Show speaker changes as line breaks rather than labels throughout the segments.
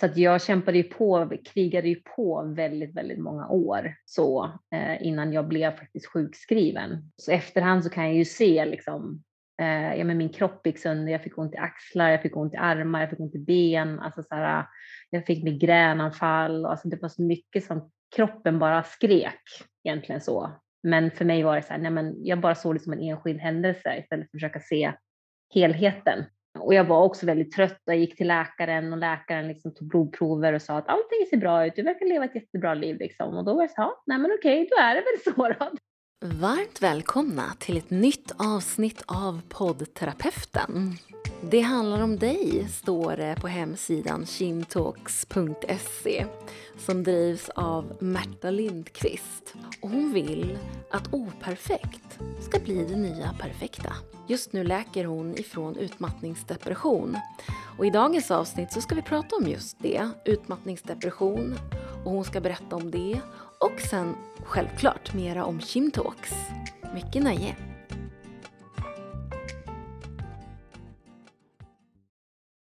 Så att jag kämpade ju på, krigade ju på väldigt, väldigt många år så eh, innan jag blev faktiskt sjukskriven. Så efterhand så kan jag ju se liksom, eh, ja men min kropp gick sönder, jag fick ont i axlar, jag fick ont i armar, jag fick ont i ben, alltså så här, jag fick migränanfall, alltså det var så mycket som kroppen bara skrek egentligen så. Men för mig var det så här, nej men jag bara såg det som en enskild händelse istället för att försöka se helheten. Och jag var också väldigt trött och jag gick till läkaren och läkaren liksom tog blodprover och sa att allting ser bra ut, du verkar leva ett jättebra liv liksom. Och då var jag så nej men okej, då är det väl så då.
Varmt välkomna till ett nytt avsnitt av poddterapeuten. Det handlar om dig, står det på hemsidan kimtalks.se som drivs av Märta Lindqvist. Och hon vill att operfekt ska bli det nya perfekta. Just nu läker hon ifrån utmattningsdepression. Och i dagens avsnitt så ska vi prata om just det, utmattningsdepression. Och hon ska berätta om det och sen självklart mera om Kimtalks. Mycket nöje!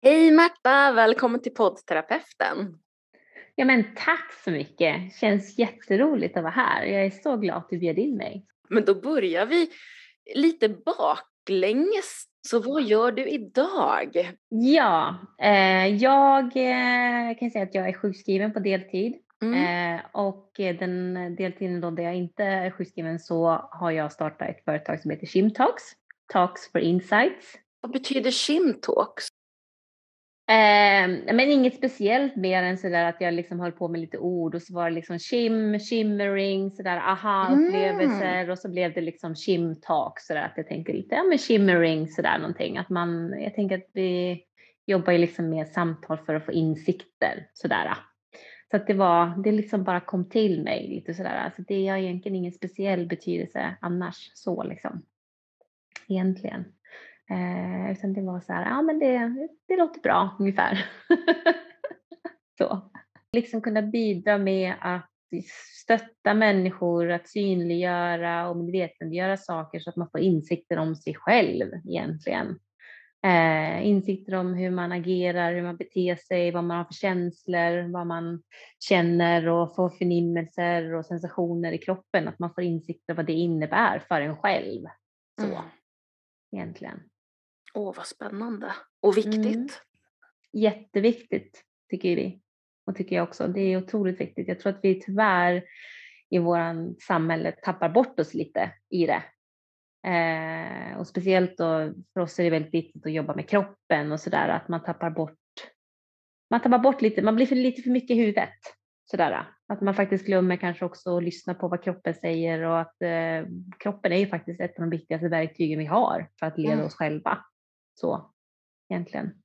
Hej Märta! Välkommen till poddterapeuten.
Ja men tack så mycket! Känns jätteroligt att vara här. Jag är så glad att du bjöd in mig.
Men då börjar vi lite baklänges. Så vad gör du idag?
Ja, eh, jag eh, kan säga att jag är sjukskriven på deltid. Mm. Eh, och den deltiden då där jag inte är sjukskriven så har jag startat ett företag som heter Shimtalks, Talks for Insights.
Vad betyder Shimtalks?
Eh, men inget speciellt mer än sådär att jag liksom höll på med lite ord och så var det liksom shim, shimmering, sådär aha-upplevelser mm. och så blev det liksom shim talk sådär att jag tänker lite, ja men shimmering sådär någonting. Att man, jag tänker att vi jobbar ju liksom med samtal för att få insikter sådär. Så att det var, det liksom bara kom till mig lite sådär. Alltså det har egentligen ingen speciell betydelse annars så liksom. Egentligen. Eh, utan det var så här, ja men det, det låter bra ungefär. så. Liksom kunna bidra med att stötta människor, att synliggöra och medvetandegöra saker så att man får insikter om sig själv egentligen. Eh, insikter om hur man agerar, hur man beter sig, vad man har för känslor, vad man känner och får förnimmelser och sensationer i kroppen. Att man får insikter vad det innebär för en själv. Så, mm. egentligen.
Åh, vad spännande och viktigt. Mm.
Jätteviktigt tycker vi och tycker jag också. Det är otroligt viktigt. Jag tror att vi tyvärr i vårt samhälle tappar bort oss lite i det. Eh, och speciellt då för oss är det väldigt viktigt att jobba med kroppen och sådär att man tappar bort. Man tappar bort lite. Man blir för lite för mycket i huvudet sådär. Att man faktiskt glömmer kanske också att lyssna på vad kroppen säger och att eh, kroppen är ju faktiskt ett av de viktigaste verktygen vi har för att leda mm. oss själva. Så egentligen.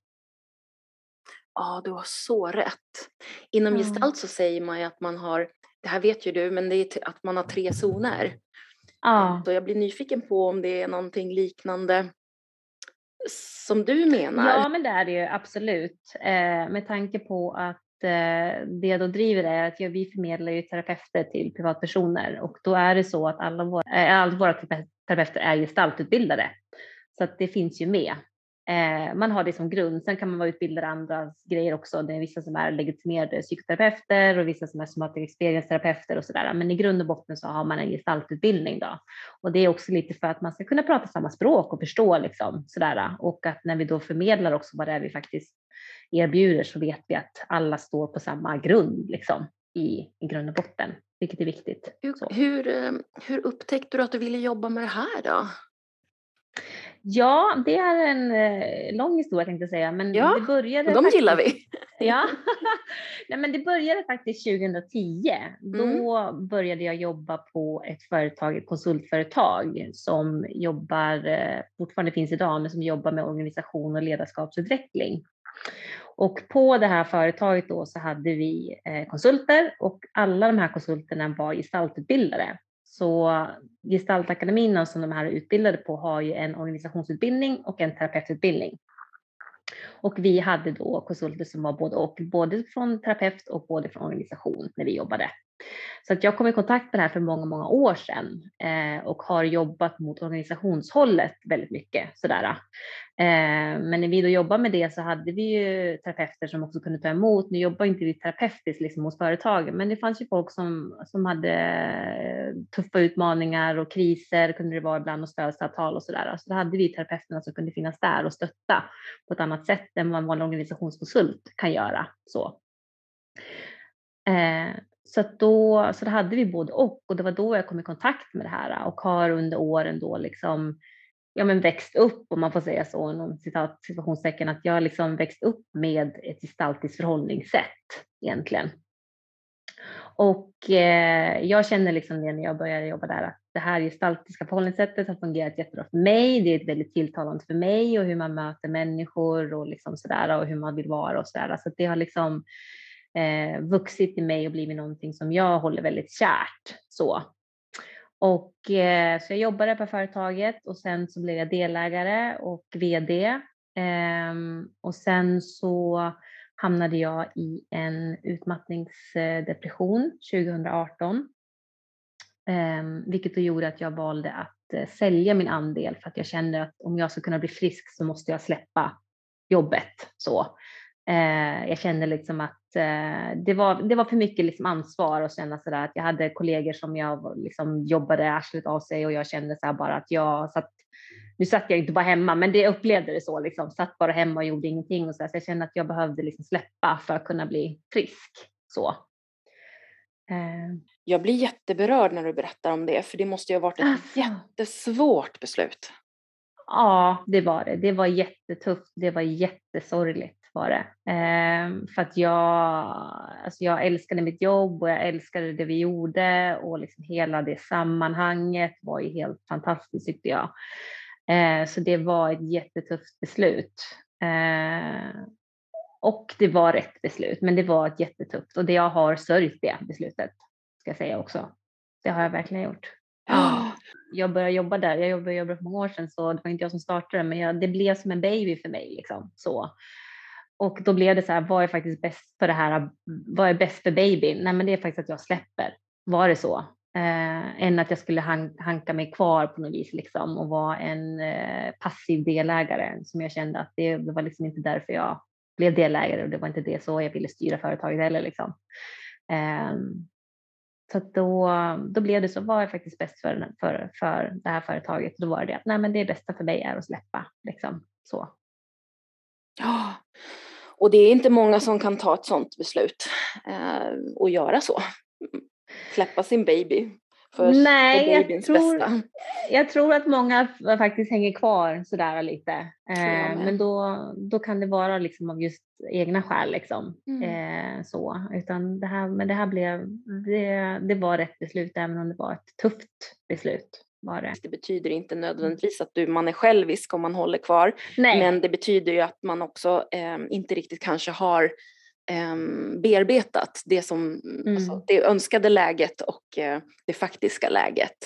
Ja, du har så rätt. Inom mm. gestalt så säger man ju att man har, det här vet ju du, men det är att man har tre zoner. Ja. Så jag blir nyfiken på om det är någonting liknande som du menar.
Ja, men det är det ju absolut. Eh, med tanke på att eh, det jag då driver är att vi förmedlar ju terapeuter till privatpersoner och då är det så att alla våra, äh, alla våra terapeuter är gestaltutbildade. Så att det finns ju med Eh, man har det som grund. Sen kan man vara utbildad i andra grejer också. Det är vissa som är legitimerade psykoterapeuter och vissa som är somatic experience-terapeuter och sådär. Men i grund och botten så har man en gestaltutbildning då. Och det är också lite för att man ska kunna prata samma språk och förstå liksom sådär. Och att när vi då förmedlar också vad det är vi faktiskt erbjuder så vet vi att alla står på samma grund liksom i, i grund och botten, vilket är viktigt.
Hur, hur, eh, hur upptäckte du att du ville jobba med det här då?
Ja, det är en eh, lång historia tänkte jag säga. Men
ja,
det började
de faktiskt, gillar vi.
ja, Nej, men det började faktiskt 2010. Mm. Då började jag jobba på ett företag, ett konsultföretag som jobbar, eh, fortfarande finns idag, men som jobbar med organisation och ledarskapsutveckling. Och på det här företaget då så hade vi eh, konsulter och alla de här konsulterna var gestaltutbildare. Så Gestaltakademin som de här är utbildade på har ju en organisationsutbildning och en terapeututbildning. Och vi hade då konsulter som var både och, både från terapeut och både från organisation när vi jobbade så att jag kom i kontakt med det här för många, många år sedan eh, och har jobbat mot organisationshållet väldigt mycket sådär. Eh, men när vi då jobbade med det så hade vi ju terapeuter som också kunde ta emot. Nu jobbar inte vi terapeutiskt liksom hos företagen, men det fanns ju folk som, som hade eh, tuffa utmaningar och kriser kunde det vara ibland och stödavtal och sådär. Så då hade vi terapeuterna som kunde finnas där och stötta på ett annat sätt än vad en vanlig organisationskonsult kan göra. Så. Eh, så, då, så då hade vi både och och det var då jag kom i kontakt med det här och har under åren då liksom ja, men växt upp, om man får säga så, inom citat, situationstecken, att jag liksom växt upp med ett gestaltiskt förhållningssätt egentligen. Och eh, jag känner liksom det när jag började jobba där, att det här gestaltiska förhållningssättet har fungerat jättebra för mig. Det är väldigt tilltalande för mig och hur man möter människor och liksom sådär och hur man vill vara och sådär. Så det har liksom eh, vuxit i mig och blivit någonting som jag håller väldigt kärt. Så. Och, eh, så jag jobbade på företaget och sen så blev jag delägare och VD. Eh, och sen så hamnade jag i en utmattningsdepression 2018. Eh, vilket då gjorde att jag valde att eh, sälja min andel för att jag kände att om jag ska kunna bli frisk så måste jag släppa jobbet. Så. Eh, jag kände liksom att eh, det, var, det var för mycket liksom ansvar och känna sådär att jag hade kollegor som jag liksom jobbade arslet av sig och jag kände så bara att jag satt, nu satt jag inte bara hemma, men det upplevde det så liksom, satt bara hemma och gjorde ingenting och så, så jag kände att jag behövde liksom släppa för att kunna bli frisk. Så.
Eh. Jag blir jätteberörd när du berättar om det, för det måste ju ha varit ett alltså. jättesvårt beslut.
Ja, det var det. Det var jättetufft. Det var jättesorgligt var det. Eh, för att jag, alltså jag älskade mitt jobb och jag älskade det vi gjorde och liksom hela det sammanhanget var ju helt fantastiskt tyckte jag. Eh, så det var ett jättetufft beslut. Eh, och det var rätt beslut, men det var ett jättetufft och det jag har sörjt det beslutet ska jag säga också. Det har jag verkligen gjort. Ja. Jag började jobba där, jag jobbade, jobbade för många år sedan så det var inte jag som startade men jag, det blev som en baby för mig. Liksom. Så. Och då blev det så här, vad är faktiskt bäst för det här? Vad är bäst för babyn? Nej, men det är faktiskt att jag släpper. Var det så? Eh, än att jag skulle han, hanka mig kvar på något vis liksom och vara en eh, passiv delägare som jag kände att det, det, var liksom inte därför jag blev delägare och det var inte det så jag ville styra företaget heller liksom. Eh, så då, då blev det så, vad är faktiskt bäst för, för, för det här företaget? Då var det att nej, men det bästa för mig är att släppa liksom så.
Ja, och det är inte många som kan ta ett sådant beslut eh, och göra så. Släppa sin baby för,
Nej, för babyns jag tror, bästa. Jag tror att många faktiskt hänger kvar sådär lite. Eh, men då, då kan det vara liksom av just egna skäl. Liksom. Mm. Eh, så. Utan det här, men det här blev, det, det var rätt beslut även om det var ett tufft beslut
var det. Det betyder inte nödvändigtvis att du, man är självisk om man håller kvar. Nej. Men det betyder ju att man också eh, inte riktigt kanske har eh, bearbetat det, som, alltså mm. alltså, det önskade läget och eh, det faktiska läget.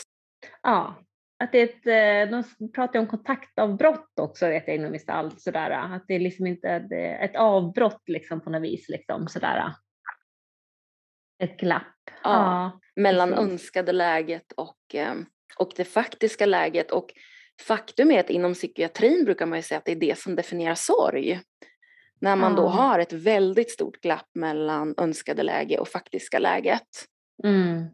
Ja, att det ett, eh, de pratar om kontaktavbrott också vet jag inom Gestalt, sådär, att det är liksom inte ett, ett avbrott liksom på något vis. Liksom, sådär. Ett glapp. Ja,
ja mellan precis. önskade läget och ehm, och det faktiska läget. Och faktum är att inom psykiatrin brukar man ju säga att det är det som definierar sorg. När man då har ett väldigt stort glapp mellan önskade läge och faktiska läget. Mm.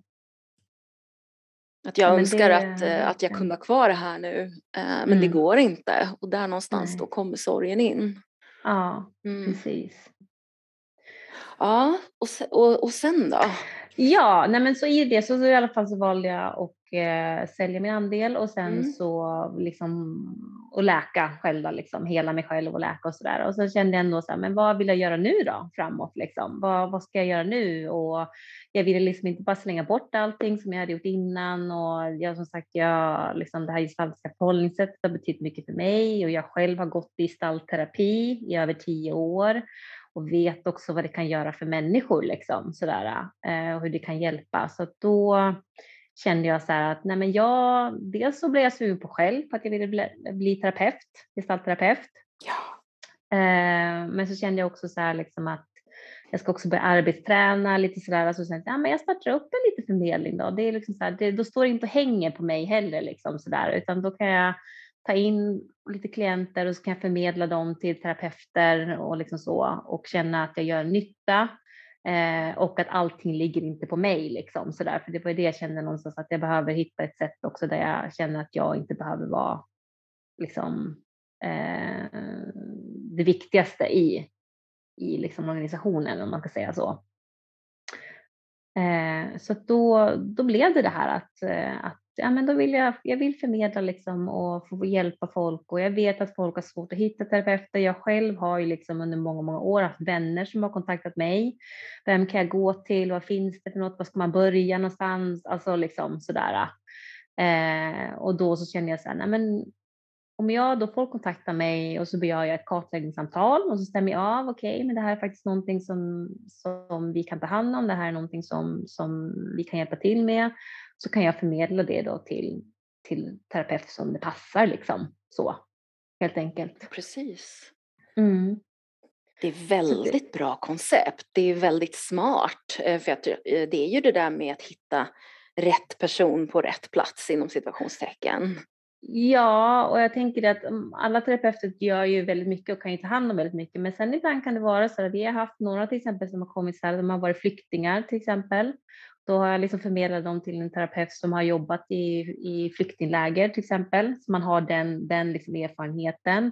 Att jag ja, önskar det, att, eh, att jag kunde ha kvar det här nu, eh, men mm. det går inte. Och där någonstans Nej. då kommer sorgen in.
Ja, mm. precis.
Ja, och, och, och sen då?
Ja, nej men så i det så, så i alla fall så valde jag att eh, sälja min andel och sen mm. så liksom och läka själv liksom, hela mig själv och läka och sådär. Och så kände jag ändå så här, men vad vill jag göra nu då framåt liksom? Vad, vad ska jag göra nu? Och jag ville liksom inte bara slänga bort allting som jag hade gjort innan och jag som sagt, jag liksom det här gestaltiska förhållningssättet har betytt mycket för mig och jag själv har gått i gestaltterapi i över tio år och vet också vad det kan göra för människor liksom sådär eh, och hur det kan hjälpa. Så då kände jag så att nej men jag, dels så blev jag sugen på själv på att jag ville bli, bli terapeut, gestaltterapeut. Ja. Eh, men så kände jag också så här liksom att jag ska också börja arbetsträna lite sådär. Alltså, så ja, men jag startar upp en liten förmedling då. Det är liksom så här, det, då står det inte och hänger på mig heller liksom sådär, utan då kan jag ta in lite klienter och så kan jag förmedla dem till terapeuter och liksom så och känna att jag gör nytta eh, och att allting ligger inte på mig liksom så där. För det var det jag kände någonstans att jag behöver hitta ett sätt också där jag känner att jag inte behöver vara liksom eh, det viktigaste i i liksom organisationen om man ska säga så. Eh, så då, då blev det det här att, eh, att ja, men då vill jag, jag vill förmedla liksom och få hjälpa folk och jag vet att folk har svårt att hitta terapeuter. Jag själv har ju liksom under många, många år haft vänner som har kontaktat mig. Vem kan jag gå till? Vad finns det för något? Var ska man börja någonstans? Alltså liksom sådär. Eh, och då så känner jag så här, nej men om jag då folk kontaktar mig och så begär jag ett kartläggningssamtal och så stämmer jag av, okej, okay, men det här är faktiskt någonting som, som vi kan ta hand om, det här är någonting som, som vi kan hjälpa till med, så kan jag förmedla det då till, till terapeut som det passar liksom så, helt enkelt.
Precis.
Mm.
Det är väldigt bra koncept. Det är väldigt smart. Eh, för att eh, det är ju det där med att hitta rätt person på rätt plats inom situationstecken.
Ja, och jag tänker att mm, alla terapeuter gör ju väldigt mycket och kan ju ta hand om väldigt mycket. Men sen ibland kan det vara så att vi har haft några till exempel som har kommit så här, de har varit flyktingar till exempel. Då har jag liksom förmedlat dem till en terapeut som har jobbat i, i flyktingläger till exempel. Så man har den, den liksom erfarenheten.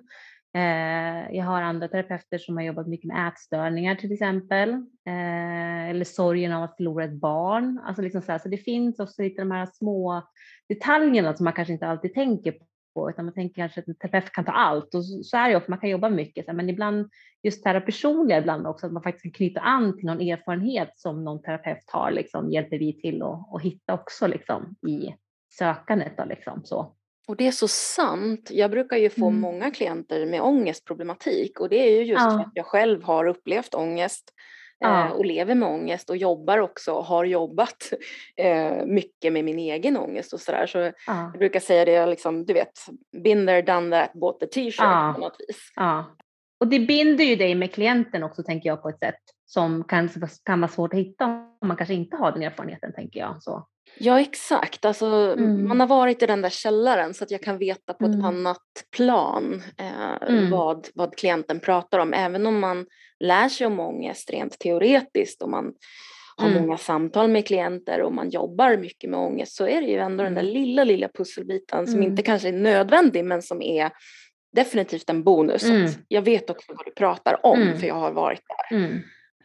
Eh, jag har andra terapeuter som har jobbat mycket med ätstörningar till exempel. Eh, eller sorgen av att förlora ett barn. Alltså liksom så, här, så det finns också lite de här små detaljerna som man kanske inte alltid tänker på, utan man tänker kanske att en terapeut kan ta allt och så, är det ofta, man kan jobba mycket, men ibland just det här personliga ibland också, att man faktiskt kan knyta an till någon erfarenhet som någon terapeut har, liksom, hjälper vi till att, att hitta också liksom, i sökandet. Då, liksom, så.
Och det är så sant. Jag brukar ju få mm. många klienter med ångestproblematik och det är ju just ja. för att jag själv har upplevt ångest ja. Eh, och lever med ångest och jobbar också och har jobbat eh, mycket med min egen ångest och sådär. Så ja. jag brukar säga det, liksom, du vet, been there, done that, bought the t-shirt ja. på något vis.
Ja. Och det binder ju dig med klienten också tänker jag på ett sätt som kan, kan vara svårt att hitta man kanske inte har den erfarenheten tänker jag. Så.
Ja exakt, alltså, mm. man har varit i den där källaren så att jag kan veta på mm. ett annat plan eh, mm. vad, vad klienten pratar om. Även om man lär sig om ångest rent teoretiskt och man har mm. många samtal med klienter och man jobbar mycket med ångest så är det ju ändå den där mm. lilla, lilla pusselbiten som inte mm. kanske är nödvändig men som är definitivt en bonus. jag vet också vad du pratar om för jag har varit där.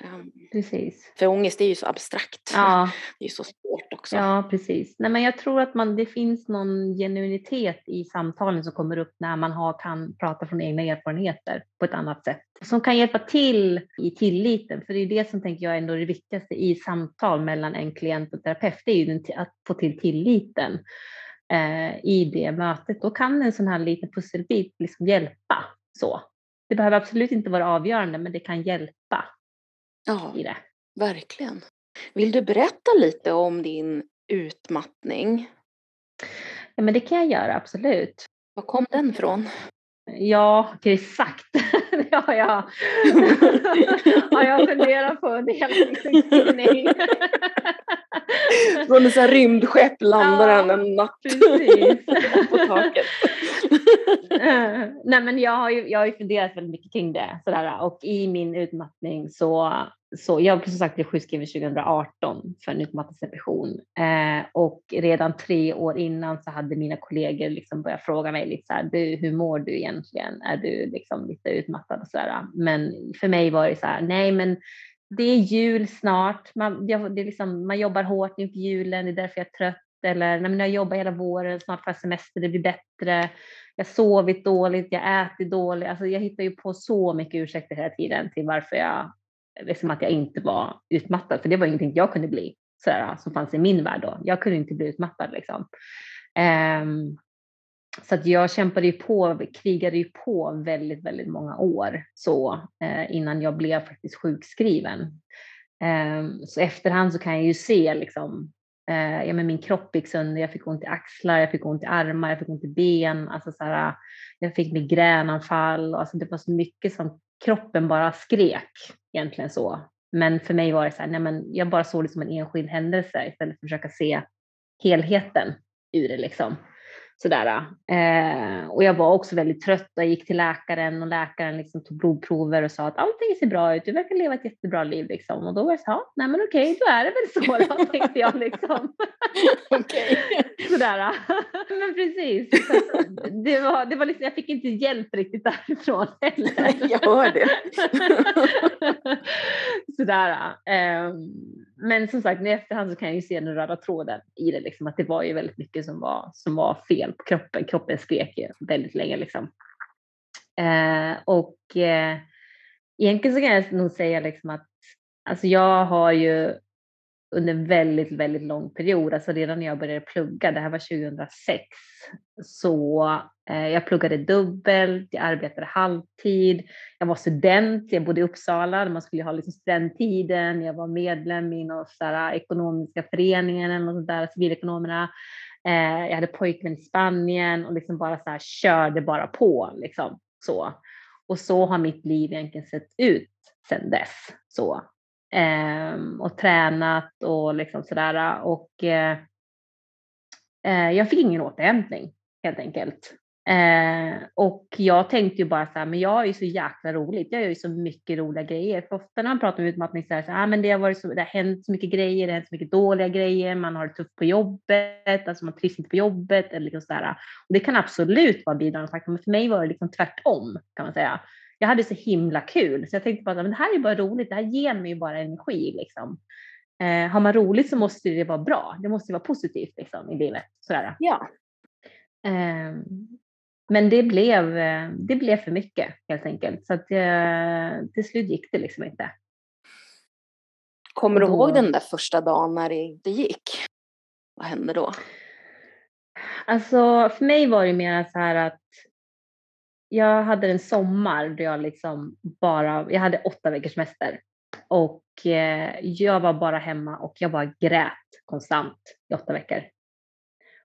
Ehm, precis.
För ångest är ju så abstrakt. Ja. Det är ju så svårt också.
Ja, precis. Nej, men jag tror att man, det finns någon genuinitet i samtalen som kommer upp när man har, kan prata från egna erfarenheter på ett annat sätt. Som kan hjälpa till i tilliten, för det är det som tänker jag ändå är det viktigaste i samtal mellan en klient och terapeut, det är ju att få till tilliten eh, i det mötet. Då kan en sån här liten pusselbit liksom hjälpa. Så. Det behöver absolut inte vara avgörande, men det kan hjälpa
ja, i det. Verkligen. Vill du berätta lite om din utmattning?
Ja, men det kan jag göra, absolut.
Var kom den ifrån?
Ja, exakt. det har jag, har jag funderat på en sjukskrivning.
Från ett rymdskepp landar ja, han en natt på taket.
Nej, men jag har ju, jag har ju funderat väldigt mycket kring det sådär, och i min utmattning så så jag som sagt blev sjukskriven 2018 för en utmattningsdepression eh, och redan tre år innan så hade mina kollegor liksom börjat fråga mig lite så här, du, hur mår du egentligen? Är du liksom lite utmattad och så där? Men för mig var det så här, nej men det är jul snart, man, jag, det är liksom, man jobbar hårt inför julen, det är därför jag är trött eller nej, men jag jobbar hela våren, snart får jag semester, det blir bättre. Jag har sovit dåligt, jag äter dåligt. Alltså jag hittar ju på så mycket ursäkter hela tiden till varför jag liksom att jag inte var utmattad, för det var ingenting jag kunde bli sådär, som fanns i min värld då. Jag kunde inte bli utmattad liksom. Um, så att jag kämpade ju på, krigade ju på väldigt, väldigt många år så eh, innan jag blev faktiskt sjukskriven. Eh, så efterhand så kan jag ju se liksom, eh, ja, men min kropp gick sönder, jag fick ont i axlar, jag fick ont i armar, jag fick ont i ben, alltså så här, jag fick migränanfall, alltså det var så mycket som kroppen bara skrek egentligen så. Men för mig var det så här, nej men jag bara såg det som en enskild händelse istället för att försöka se helheten ur det liksom. Sådär. Eh, och jag var också väldigt trött och gick till läkaren och läkaren liksom tog blodprover och sa att allting ser bra ut, du verkar leva ett jättebra liv liksom. Och då var jag så nej men okej, då är det väl så då, tänkte jag liksom. Sådär. Men precis. Det var, det var liksom, jag fick inte hjälp riktigt därifrån heller.
jag hör det.
Sådär. Um, men som sagt, i efterhand så kan jag ju se den röda tråden i det, liksom, att det var ju väldigt mycket som var, som var fel på kroppen. Kroppen skrek ju väldigt länge. Liksom. Eh, och eh, egentligen så kan jag nog säga liksom att alltså jag har ju under en väldigt, väldigt lång period, alltså redan när jag började plugga, det här var 2006, så eh, jag pluggade dubbelt, jag arbetade halvtid, jag var student, jag bodde i Uppsala, man skulle ha liksom studenttiden, jag var medlem i någon sådär eh, ekonomiska föreningen eller något sådär, civilekonomerna. Eh, jag hade pojkvän i Spanien och liksom bara så här, körde bara på liksom så. Och så har mitt liv egentligen sett ut sedan dess. Så eh, och tränat och liksom sådär. Och eh, eh jag fick ingen återhämtning helt enkelt. Eh, och jag tänkte ju bara så här, men jag är ju så jäkla roligt. Jag gör ju så mycket roliga grejer. För ofta när man pratar om utmattning så här, så ah, men det har varit så, det har hänt så mycket grejer, det har hänt så mycket dåliga grejer, man har det tufft på jobbet, alltså man trivs inte på jobbet eller liksom så där. Och det kan absolut vara bidragande faktor, men för mig var det liksom tvärtom kan man säga jag hade så himla kul så jag tänkte bara att det här är bara roligt, det här ger mig ju bara energi liksom. Eh, har man roligt så måste det vara bra, det måste vara positivt liksom, i livet. Sådär.
Ja.
Eh, men det blev, eh, det blev för mycket helt enkelt så att eh, till slut gick det liksom inte.
Kommer du då... ihåg den där första dagen när det inte gick? Vad hände då?
Alltså för mig var det mer så här att jag hade en sommar då jag liksom bara, jag hade åtta veckors semester och eh, jag var bara hemma och jag bara grät konstant i åtta veckor.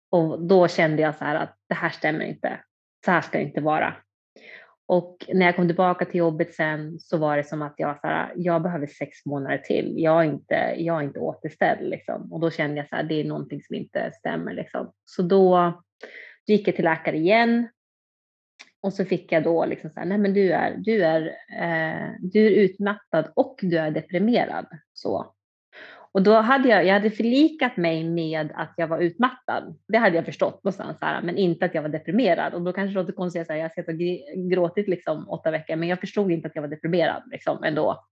Och då kände jag så här att det här stämmer inte. Så här ska det inte vara. Och när jag kom tillbaka till jobbet sen så var det som att jag, så här, jag behöver sex månader till. Jag är inte, jag är inte återställd. Liksom. Och då kände jag att det är någonting som inte stämmer. Liksom. Så då gick jag till läkare igen och så fick jag då liksom så här, nej men du är, du är, eh, du är utmattad och du är deprimerad. Så. Och då hade jag, jag hade förlikat mig med att jag var utmattad. Det hade jag förstått någonstans, här, men inte att jag var deprimerad. Och då kanske det låter konstigt att säga, att jag har gråtit liksom åtta veckor, men jag förstod inte att jag var deprimerad liksom ändå.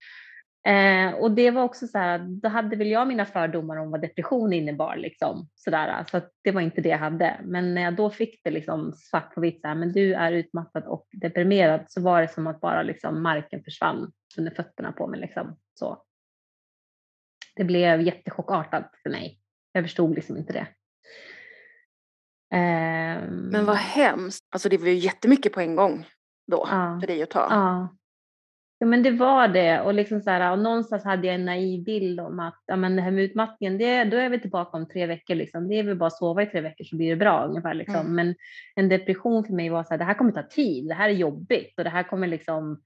Eh, och det var också så här, då hade väl jag mina fördomar om vad depression innebar liksom sådär, så att det var inte det jag hade. Men när jag då fick det liksom svart på vitt, så här, men du är utmattad och deprimerad, så var det som att bara liksom marken försvann under fötterna på mig liksom så. Det blev jättechockartat för mig. Jag förstod liksom inte det.
Eh, men vad hemskt. Alltså det var ju jättemycket på en gång då ja, för dig att ta.
Ja, Ja men det var det och, liksom så här, och någonstans hade jag en naiv bild om att ja, men det här med utmattningen, det, då är vi tillbaka om tre veckor. Liksom. Det är väl bara att sova i tre veckor så blir det bra ungefär. Liksom. Mm. Men en depression för mig var så här, det här kommer ta tid, det här är jobbigt och det här kommer liksom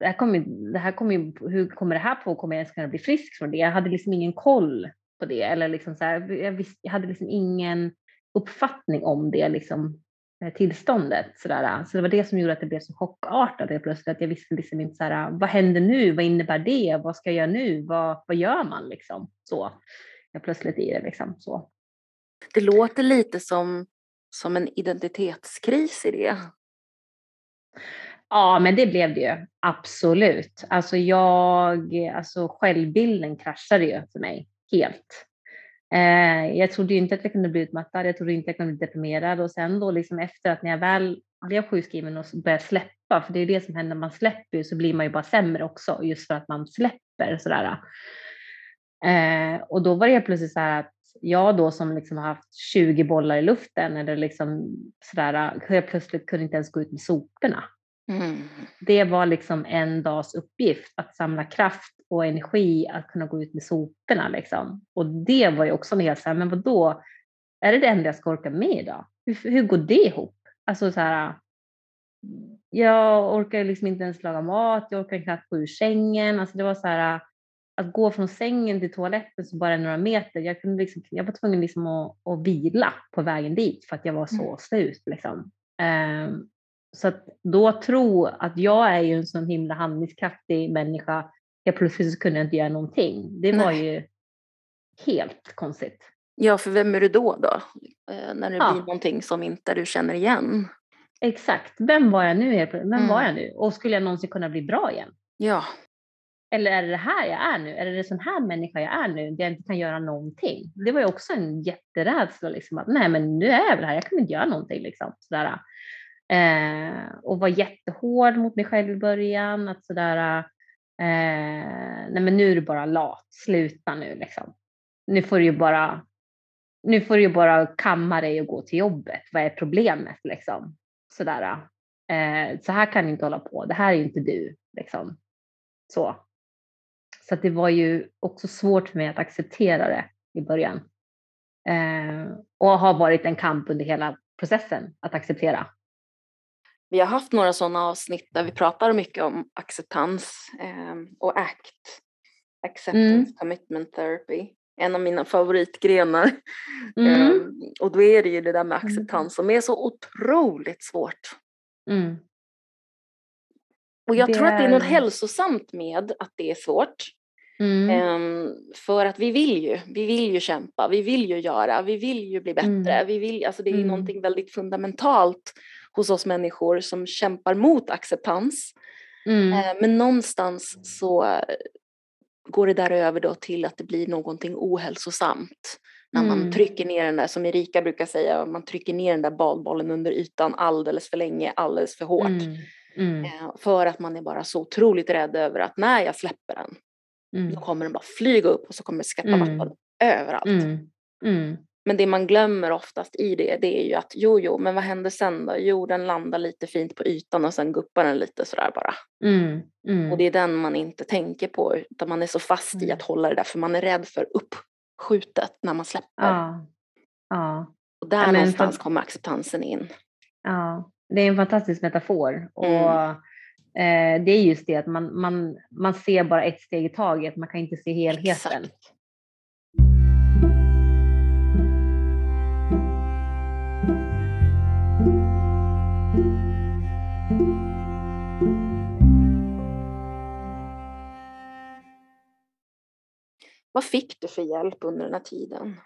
det här kommer, det här kommer, hur kommer det här på? Kommer jag ens kunna bli frisk från det? Jag hade liksom ingen koll på det eller liksom så här, jag, visst, jag hade liksom ingen uppfattning om det liksom tillståndet. tillståndet. Sådär. Så det var det som gjorde att det blev så chockartat helt plötsligt. Att jag visste liksom inte sådär, vad händer nu? Vad innebär det? Vad ska jag göra nu? Vad, vad gör man liksom? Så. Jag plötsligt i det liksom. Så.
Det låter lite som, som en identitetskris i det.
Ja, men det blev det ju. Absolut. Alltså jag, alltså självbilden kraschade ju för mig helt. Eh, jag trodde inte att jag kunde bli utmattad, jag trodde inte att jag kunde bli deprimerad och sen då liksom efter att när jag väl blev sjukskriven och började släppa, för det är det som händer när man släpper så blir man ju bara sämre också just för att man släpper sådär. Eh, och då var det helt plötsligt så här att jag då som liksom har haft 20 bollar i luften eller liksom sådär, helt plötsligt kunde inte ens gå ut med soporna. Mm. Det var liksom en dags uppgift att samla kraft och energi att kunna gå ut med soporna. Liksom. Och det var ju också en helt så här, men vadå, är det det enda jag ska orka med idag? Hur, hur går det ihop? Alltså så här, jag orkar liksom inte ens laga mat, jag orkar knappt gå ur sängen. Alltså det var så här, att gå från sängen till toaletten så bara några meter, jag, kunde liksom, jag var tvungen liksom att, att vila på vägen dit för att jag var så mm. slut. Liksom. Um, så att då tro att jag är ju en sån himla handlingskraftig människa, jag plötsligt så kunde jag inte göra någonting. Det var Nej. ju helt konstigt.
Ja, för vem är du då då? Eh, när det ja. blir någonting som inte du känner igen.
Exakt, vem var jag nu? Vem mm. var jag nu? Och skulle jag någonsin kunna bli bra igen?
Ja.
Eller är det det här jag är nu? Är det en sån här människa jag är nu, där jag inte kan göra någonting? Det var ju också en jätterädsla, liksom, att nej men nu är jag väl här, jag kan inte göra någonting. Liksom, sådär. Eh, och var jättehård mot mig själv i början, att sådär, eh, nej men nu är du bara lat, sluta nu liksom. Nu får du ju bara, nu får du ju bara kamma dig och gå till jobbet, vad är problemet liksom? Sådär. Eh, så här kan du inte hålla på, det här är inte du. Liksom. Så. Så det var ju också svårt för mig att acceptera det i början. Eh, och har varit en kamp under hela processen att acceptera.
Vi har haft några sådana avsnitt där vi pratar mycket om acceptans eh, och ACT, Acceptance mm. Commitment Therapy, en av mina favoritgrenar. Mm. Eh, och då är det ju det där med mm. acceptans som är så otroligt svårt. Mm. Och jag det... tror att det är något hälsosamt med att det är svårt. Mm. Um, för att vi vill ju, vi vill ju kämpa, vi vill ju göra, vi vill ju bli bättre. Mm. Vi vill, alltså det är mm. någonting väldigt fundamentalt hos oss människor som kämpar mot acceptans. Mm. Uh, men någonstans så går det där över då till att det blir någonting ohälsosamt. När man mm. trycker ner den där, som Erika brukar säga, man trycker ner den där badbollen under ytan alldeles för länge, alldeles för hårt. Mm. Mm. Eh, för att man är bara så otroligt rädd över att när jag släpper den mm. då kommer den bara flyga upp och så kommer det skvätta mm. vatten överallt. Men det man glömmer oftast i det, det är ju att jo, jo, men vad händer sen då? Jo, den landar lite fint på ytan och sen guppar den lite sådär bara. Mm, mm. Och det är den man inte tänker på, utan man är så fast mm. i att hålla det där, för man är rädd för uppskjutet när man släpper. Ja. Ja. Och där ja, någonstans för... kommer acceptansen in.
Ja, det är en fantastisk metafor. Och mm. eh, det är just det att man, man, man ser bara ett steg i taget, man kan inte se helheten. Exakt.
Vad fick du för hjälp under den här tiden?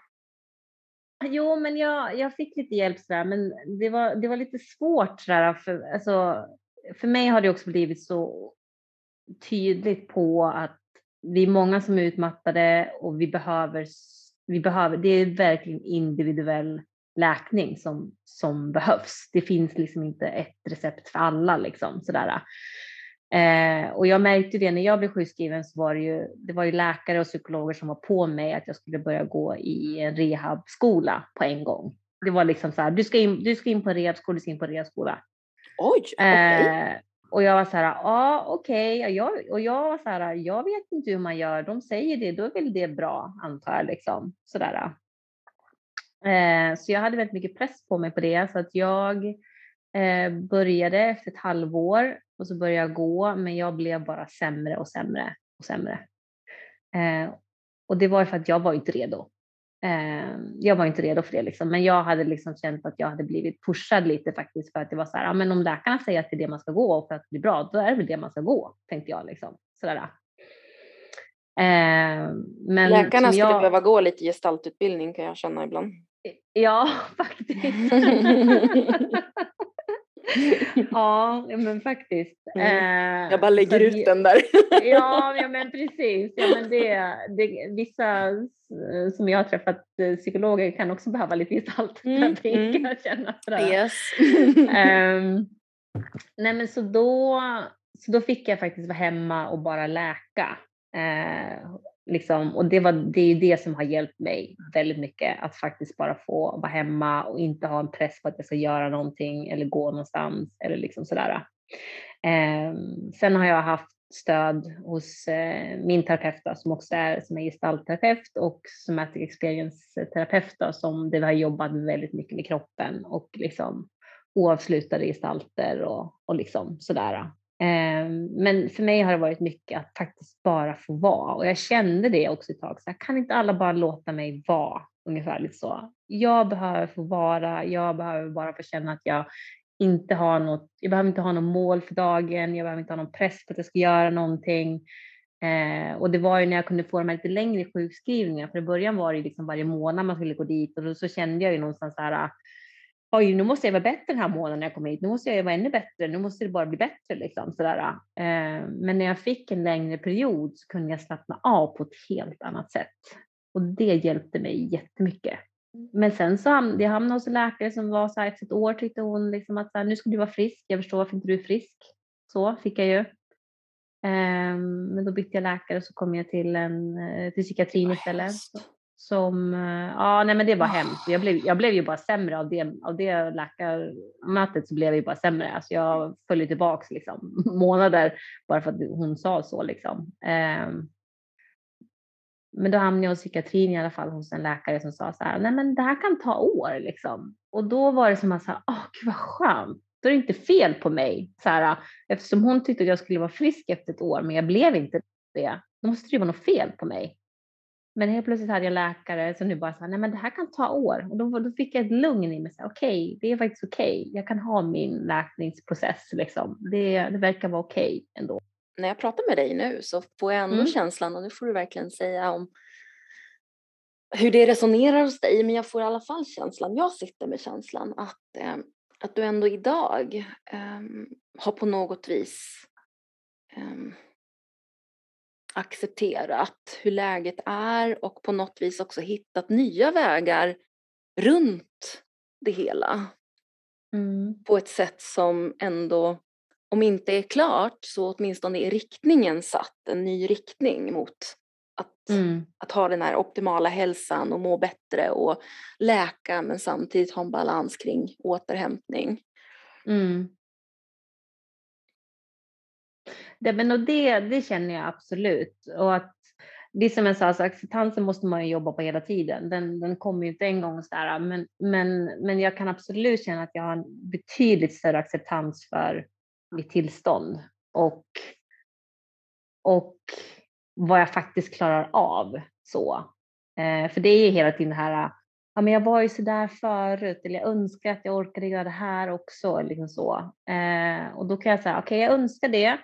Jo, men jag, jag fick lite hjälp sådär, men det var, det var lite svårt sådär, för, alltså, för mig har det också blivit så tydligt på att vi är många som är utmattade och vi behöver, vi behöver det är verkligen individuell läkning som, som behövs. Det finns liksom inte ett recept för alla liksom sådär. Eh, och jag märkte det när jag blev sjukskriven så var det ju, det var ju läkare och psykologer som var på mig att jag skulle börja gå i en rehabskola på en gång. Det var liksom så här, du ska in, du ska in på en rehabskola, du ska in på en rehabskola.
Oj, okay. eh,
och jag var så här, ja ah, okej, okay. och, jag, och jag var så här, jag vet inte hur man gör, de säger det, då är väl det bra antar jag liksom. Sådär. Eh, så jag hade väldigt mycket press på mig på det så att jag eh, började efter ett halvår och så började jag gå, men jag blev bara sämre och sämre och sämre. Eh, och det var för att jag var inte redo. Eh, jag var inte redo för det, liksom. men jag hade liksom känt att jag hade blivit pushad lite faktiskt för att det var så här, ja, men om läkarna säger att det är det man ska gå och för att bli bra, då är det väl det man ska gå, tänkte jag. Liksom. Sådär.
Eh, men Läkarna skulle jag... behöva gå lite gestaltutbildning kan jag känna ibland.
Ja, faktiskt. ja, men faktiskt.
Mm. Jag bara lägger så, ut den där.
ja, ja, men precis. Ja, men det, det, vissa som jag har träffat eh, psykologer kan också behöva lite gestaltterapi mm. kan jag känna.
Yes.
um, nej, men så då, så då fick jag faktiskt vara hemma och bara läka. Uh, Liksom, och det, var, det är det som har hjälpt mig väldigt mycket, att faktiskt bara få vara hemma och inte ha en press på att jag ska göra någonting eller gå någonstans eller liksom sådär. Eh, sen har jag haft stöd hos eh, min terapeut som också är, som är gestaltterapeut och somatic experience-terapeut som det har jobbat väldigt mycket med kroppen och liksom oavslutade gestalter och, och liksom sådär. Ehm, men för mig har det varit mycket att faktiskt bara få vara och jag kände det också ett tag. Så här, kan inte alla bara låta mig vara? Ungefär lite så. Jag behöver få vara, jag behöver bara få känna att jag inte har något, jag behöver inte ha något mål för dagen, jag behöver inte ha någon press på att jag ska göra någonting. Eh, och det var ju när jag kunde få de här lite längre sjukskrivningarna, för i början var det liksom varje månad man skulle gå dit och då så kände jag ju någonstans så här, oj, nu måste jag vara bättre den här månaden när jag kommer hit, nu måste jag vara ännu bättre, nu måste det bara bli bättre liksom sådär. Eh, men när jag fick en längre period så kunde jag slappna av på ett helt annat sätt och det hjälpte mig jättemycket. Men sen så hamnade jag hamnade hos en läkare som var så här efter ett år tyckte hon liksom att så här, nu ska du vara frisk. Jag förstår varför inte du är frisk. Så fick jag ju. Um, men då bytte jag läkare och så kom jag till, en, eh, till psykiatrin istället. Som, eh, ja nej men det var hemskt. Jag blev, jag blev ju bara sämre av det, av det läkarmötet så blev jag ju bara sämre. Alltså jag följde tillbaks liksom månader bara för att hon sa så liksom. Um, men då hamnade jag hos psykiatrin i alla fall hos en läkare som sa så här, nej men det här kan ta år liksom. Och då var det som att, åh gud vad skönt, då är det inte fel på mig. Så här, eftersom hon tyckte att jag skulle vara frisk efter ett år, men jag blev inte det. Då måste det vara något fel på mig. Men helt plötsligt hade jag läkare som nu bara sa, nej men det här kan ta år. Och då, då fick jag ett lugn i mig, okej, okay, det är faktiskt okej. Okay. Jag kan ha min läkningsprocess liksom. Det, det verkar vara okej okay ändå
när jag pratar med dig nu så får jag ändå mm. känslan, och nu får du verkligen säga om hur det resonerar hos dig, men jag får i alla fall känslan, jag sitter med känslan att, eh, att du ändå idag eh, har på något vis eh, accepterat hur läget är och på något vis också hittat nya vägar runt det hela. Mm. På ett sätt som ändå om inte är klart så åtminstone är riktningen satt, en ny riktning mot att, mm. att ha den här optimala hälsan och må bättre och läka men samtidigt ha en balans kring återhämtning. Mm.
Det, men och det, det känner jag absolut. Och att det är som jag sa, alltså, acceptansen måste man ju jobba på hela tiden. Den, den kommer ju inte en gång sådär, men, men, men jag kan absolut känna att jag har en betydligt större acceptans för mitt tillstånd och, och vad jag faktiskt klarar av. Så. Eh, för det är ju hela tiden det här, ja men jag var ju sådär förut eller jag önskar att jag orkade göra det här också. Liksom så. Eh, och då kan jag säga, okej okay, jag önskar det,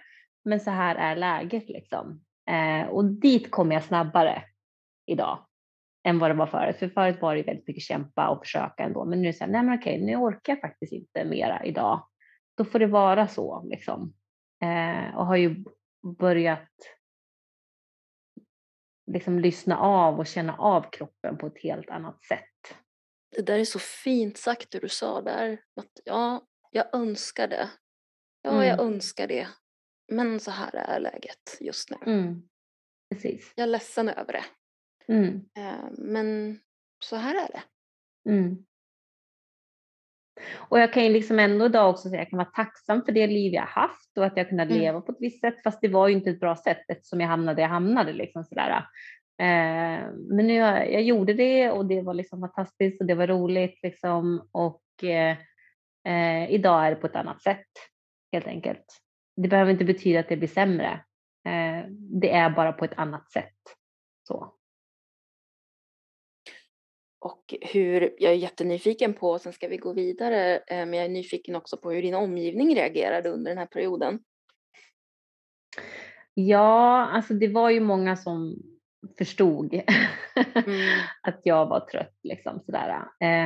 men så här är läget liksom. Eh, och dit kommer jag snabbare idag än vad det var förut. För förut var det väldigt mycket kämpa och försöka ändå. Men nu är det så här, nej men okej, nu orkar jag faktiskt inte mera idag då får det vara så liksom. Eh, och har ju börjat liksom lyssna av och känna av kroppen på ett helt annat sätt.
Det där är så fint sagt det du sa där. Att ja, jag önskar det. Ja, mm. jag önskar det. Men så här är läget just nu.
Mm. Precis.
Jag är ledsen över det. Mm. Eh, men så här är det. Mm.
Och jag kan ju liksom ändå idag också säga att jag kan vara tacksam för det liv jag haft och att jag kunnat mm. leva på ett visst sätt, fast det var ju inte ett bra sätt eftersom jag hamnade där jag hamnade. Liksom sådär. Eh, men nu, jag, jag gjorde det och det var liksom fantastiskt och det var roligt liksom och eh, eh, idag är det på ett annat sätt helt enkelt. Det behöver inte betyda att det blir sämre. Eh, det är bara på ett annat sätt. Så.
Och hur, jag är jättenyfiken på, sen ska vi gå vidare, eh, men jag är nyfiken också på hur din omgivning reagerade under den här perioden.
Ja, alltså det var ju många som förstod mm. att jag var trött liksom sådär.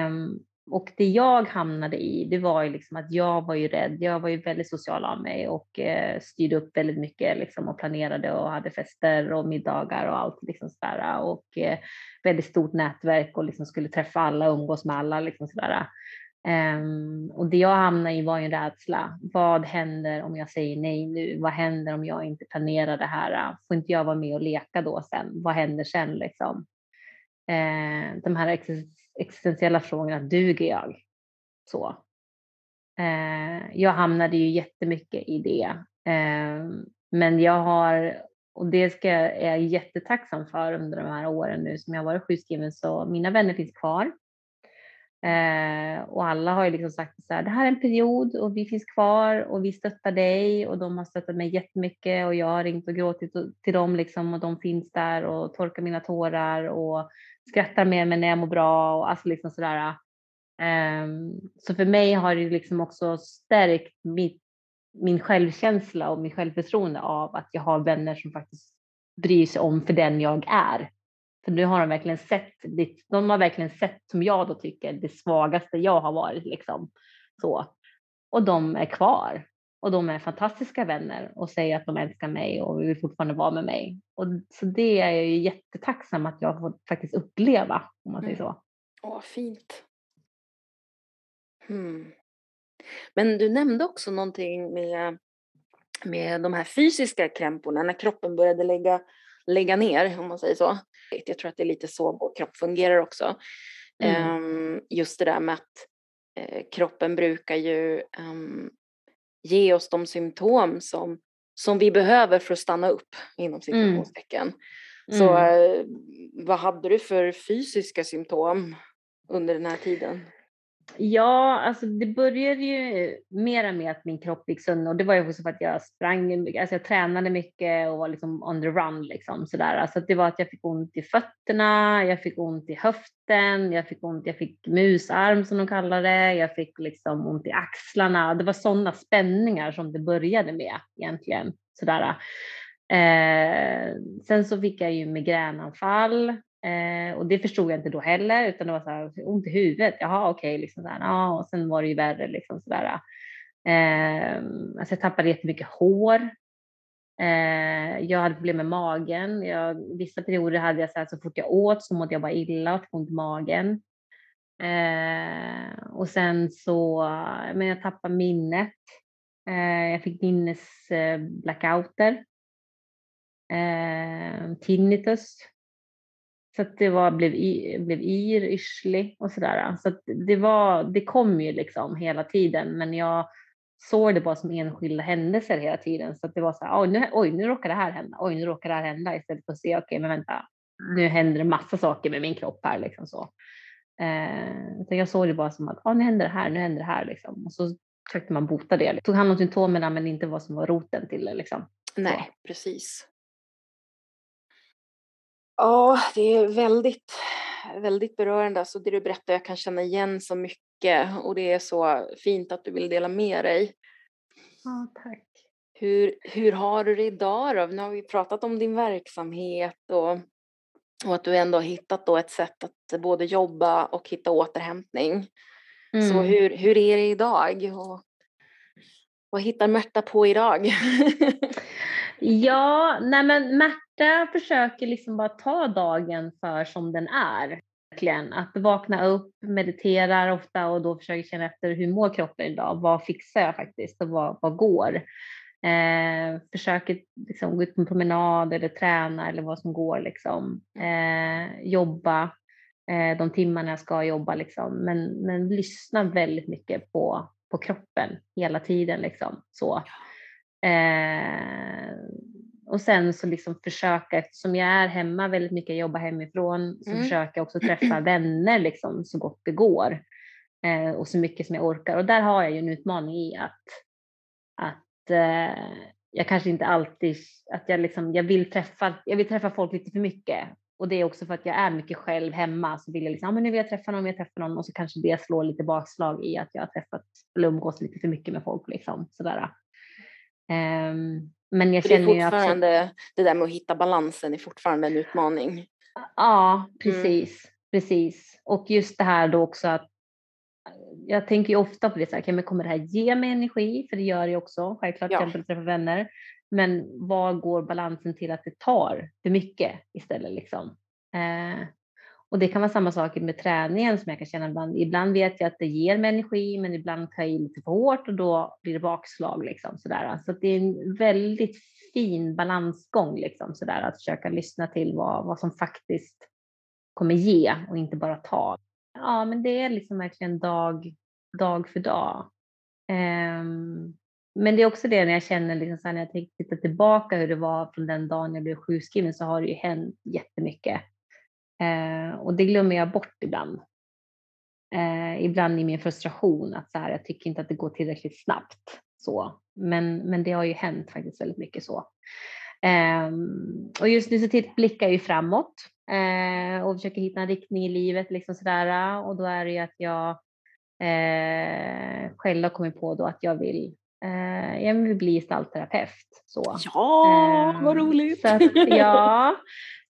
Um, och det jag hamnade i, det var ju liksom att jag var ju rädd. Jag var ju väldigt social av mig och eh, styrde upp väldigt mycket liksom och planerade och hade fester och middagar och allt liksom sådär. Och eh, väldigt stort nätverk och liksom skulle träffa alla, umgås med alla liksom sådär. Um, och det jag hamnade i var ju en rädsla. Vad händer om jag säger nej nu? Vad händer om jag inte planerar det här? Får inte jag vara med och leka då sen? Vad händer sen liksom? Uh, de här existentiella frågorna, duger jag? Så. Eh, jag hamnade ju jättemycket i det. Eh, men jag har och det ska, är jag jättetacksam för under de här åren nu som jag har varit sjukskriven. Så mina vänner finns kvar. Eh, och alla har ju liksom sagt så här, det här är en period och vi finns kvar och vi stöttar dig och de har stöttat mig jättemycket och jag har ringt och gråtit till dem liksom och de finns där och torkar mina tårar och skrattar med mig när jag mår bra och alltså liksom sådär. Um, så för mig har det liksom också stärkt mitt, min självkänsla och min självförtroende av att jag har vänner som faktiskt bryr sig om för den jag är. För nu har de verkligen sett, de har verkligen sett som jag då tycker det svagaste jag har varit liksom. Så. Och de är kvar och de är fantastiska vänner och säger att de älskar mig och vill fortfarande vara med mig. Och så det är jag ju jättetacksam att jag fått faktiskt uppleva om man säger mm. så.
Åh, fint. Hmm. Men du nämnde också någonting med, med de här fysiska krämporna när kroppen började lägga lägga ner, om man säger så. Jag tror att det är lite så vår kropp fungerar också. Mm. Um, just det där med att uh, kroppen brukar ju um, ge oss de symptom som, som vi behöver för att stanna upp, inom situationstecken. Mm. Så uh, vad hade du för fysiska symptom under den här tiden?
Ja, alltså det började ju mera med att min kropp gick sönder och det var ju också för att jag sprang, alltså jag tränade mycket och var liksom on the run liksom sådär. Alltså det var att jag fick ont i fötterna, jag fick ont i höften, jag fick ont, jag fick musarm som de kallar det, jag fick liksom ont i axlarna. Det var sådana spänningar som det började med egentligen sådär. Eh, sen så fick jag ju migränanfall Eh, och det förstod jag inte då heller, utan det var så här, ont i huvudet. Jaha, okej, okay, liksom ah, och sen var det ju värre liksom sådär. Eh, alltså jag tappade jättemycket hår. Eh, jag hade problem med magen. Jag, vissa perioder hade jag så här, så fort jag åt så mådde jag bara illa och fick ont i magen. Eh, och sen så, men jag tappade minnet. Eh, jag fick minnesblackouter. Eh, ehm, tinnitus så att det var, blev, blev yr, yrslig och sådär. Så att det, var, det kom ju liksom hela tiden, men jag såg det bara som enskilda händelser hela tiden. Så att det var så här, oj nu, oj, nu råkar det här hända, oj, nu råkar det här hända, istället för att se, okej, okay, men vänta, nu händer det massa saker med min kropp här liksom så. Eh, jag såg det bara som att, oh, nu händer det här, nu händer det här liksom. Och så försökte man bota det. Tog hand om symptomen men inte vad som var roten till det liksom.
Nej, precis. Ja, det är väldigt, väldigt berörande. Alltså det du berättar, jag kan känna igen så mycket och det är så fint att du vill dela med dig.
Ja, tack.
Hur, hur har du det idag då? Nu har vi pratat om din verksamhet och, och att du ändå har hittat då ett sätt att både jobba och hitta återhämtning. Mm. Så hur, hur är det idag? Och, vad hittar Märta på idag?
ja, nej men Märta försöker liksom bara ta dagen för som den är. Att vakna upp, mediterar ofta och då försöker känna efter hur mår kroppen idag? Vad fixar jag faktiskt och vad, vad går? Eh, försöker liksom gå ut på en promenad eller träna eller vad som går. Liksom. Eh, jobba eh, de timmarna jag ska jobba. Liksom. Men, men lyssna väldigt mycket på, på kroppen hela tiden. Liksom. Så. Eh, och sen så liksom försöka, eftersom jag är hemma väldigt mycket, jobbar hemifrån, så mm. försöker jag också träffa vänner liksom så gott det går. Eh, och så mycket som jag orkar. Och där har jag ju en utmaning i att, att eh, jag kanske inte alltid, att jag liksom, jag vill träffa, jag vill träffa folk lite för mycket. Och det är också för att jag är mycket själv hemma så vill jag liksom, ja men nu vill jag träffa någon, jag träffar någon och så kanske det slår lite bakslag i att jag har träffat eller umgås lite för mycket med folk liksom sådär. Um,
men jag känner det är fortfarande, att... det där med att hitta balansen är fortfarande en utmaning.
Ja, mm. precis. Mm. precis. Och just det här då också att jag tänker ju ofta på det, så här, okay, men kommer det här ge mig energi? För det gör det också, självklart, ja. jag träffa vänner. Men vad går balansen till att det tar för mycket istället? Liksom? Eh, och det kan vara samma sak med träningen som jag kan känna ibland. Ibland vet jag att det ger mig energi, men ibland tar jag i lite för hårt och då blir det bakslag. Liksom, sådär. Så det är en väldigt fin balansgång, liksom, sådär, att försöka lyssna till vad, vad som faktiskt kommer ge och inte bara ta. Ja, men det är liksom verkligen dag, dag för dag. Um, men det är också det när jag känner, liksom så här, när jag tittar tillbaka hur det var från den dagen jag blev sjukskriven så har det ju hänt jättemycket. Eh, och det glömmer jag bort ibland. eh, ibland i min frustration att så här, jag tycker inte att det går tillräckligt snabbt. Så. Men, men det har ju hänt faktiskt väldigt mycket så. Um, och just nu så blickar jag ju framåt uh, och försöker hitta en riktning i livet liksom sådär. Och då är det ju att jag uh, själv har kommit på då att jag vill, uh, jag vill bli gestaltterapeut. Så.
Ja, vad roligt!
Så att, ja,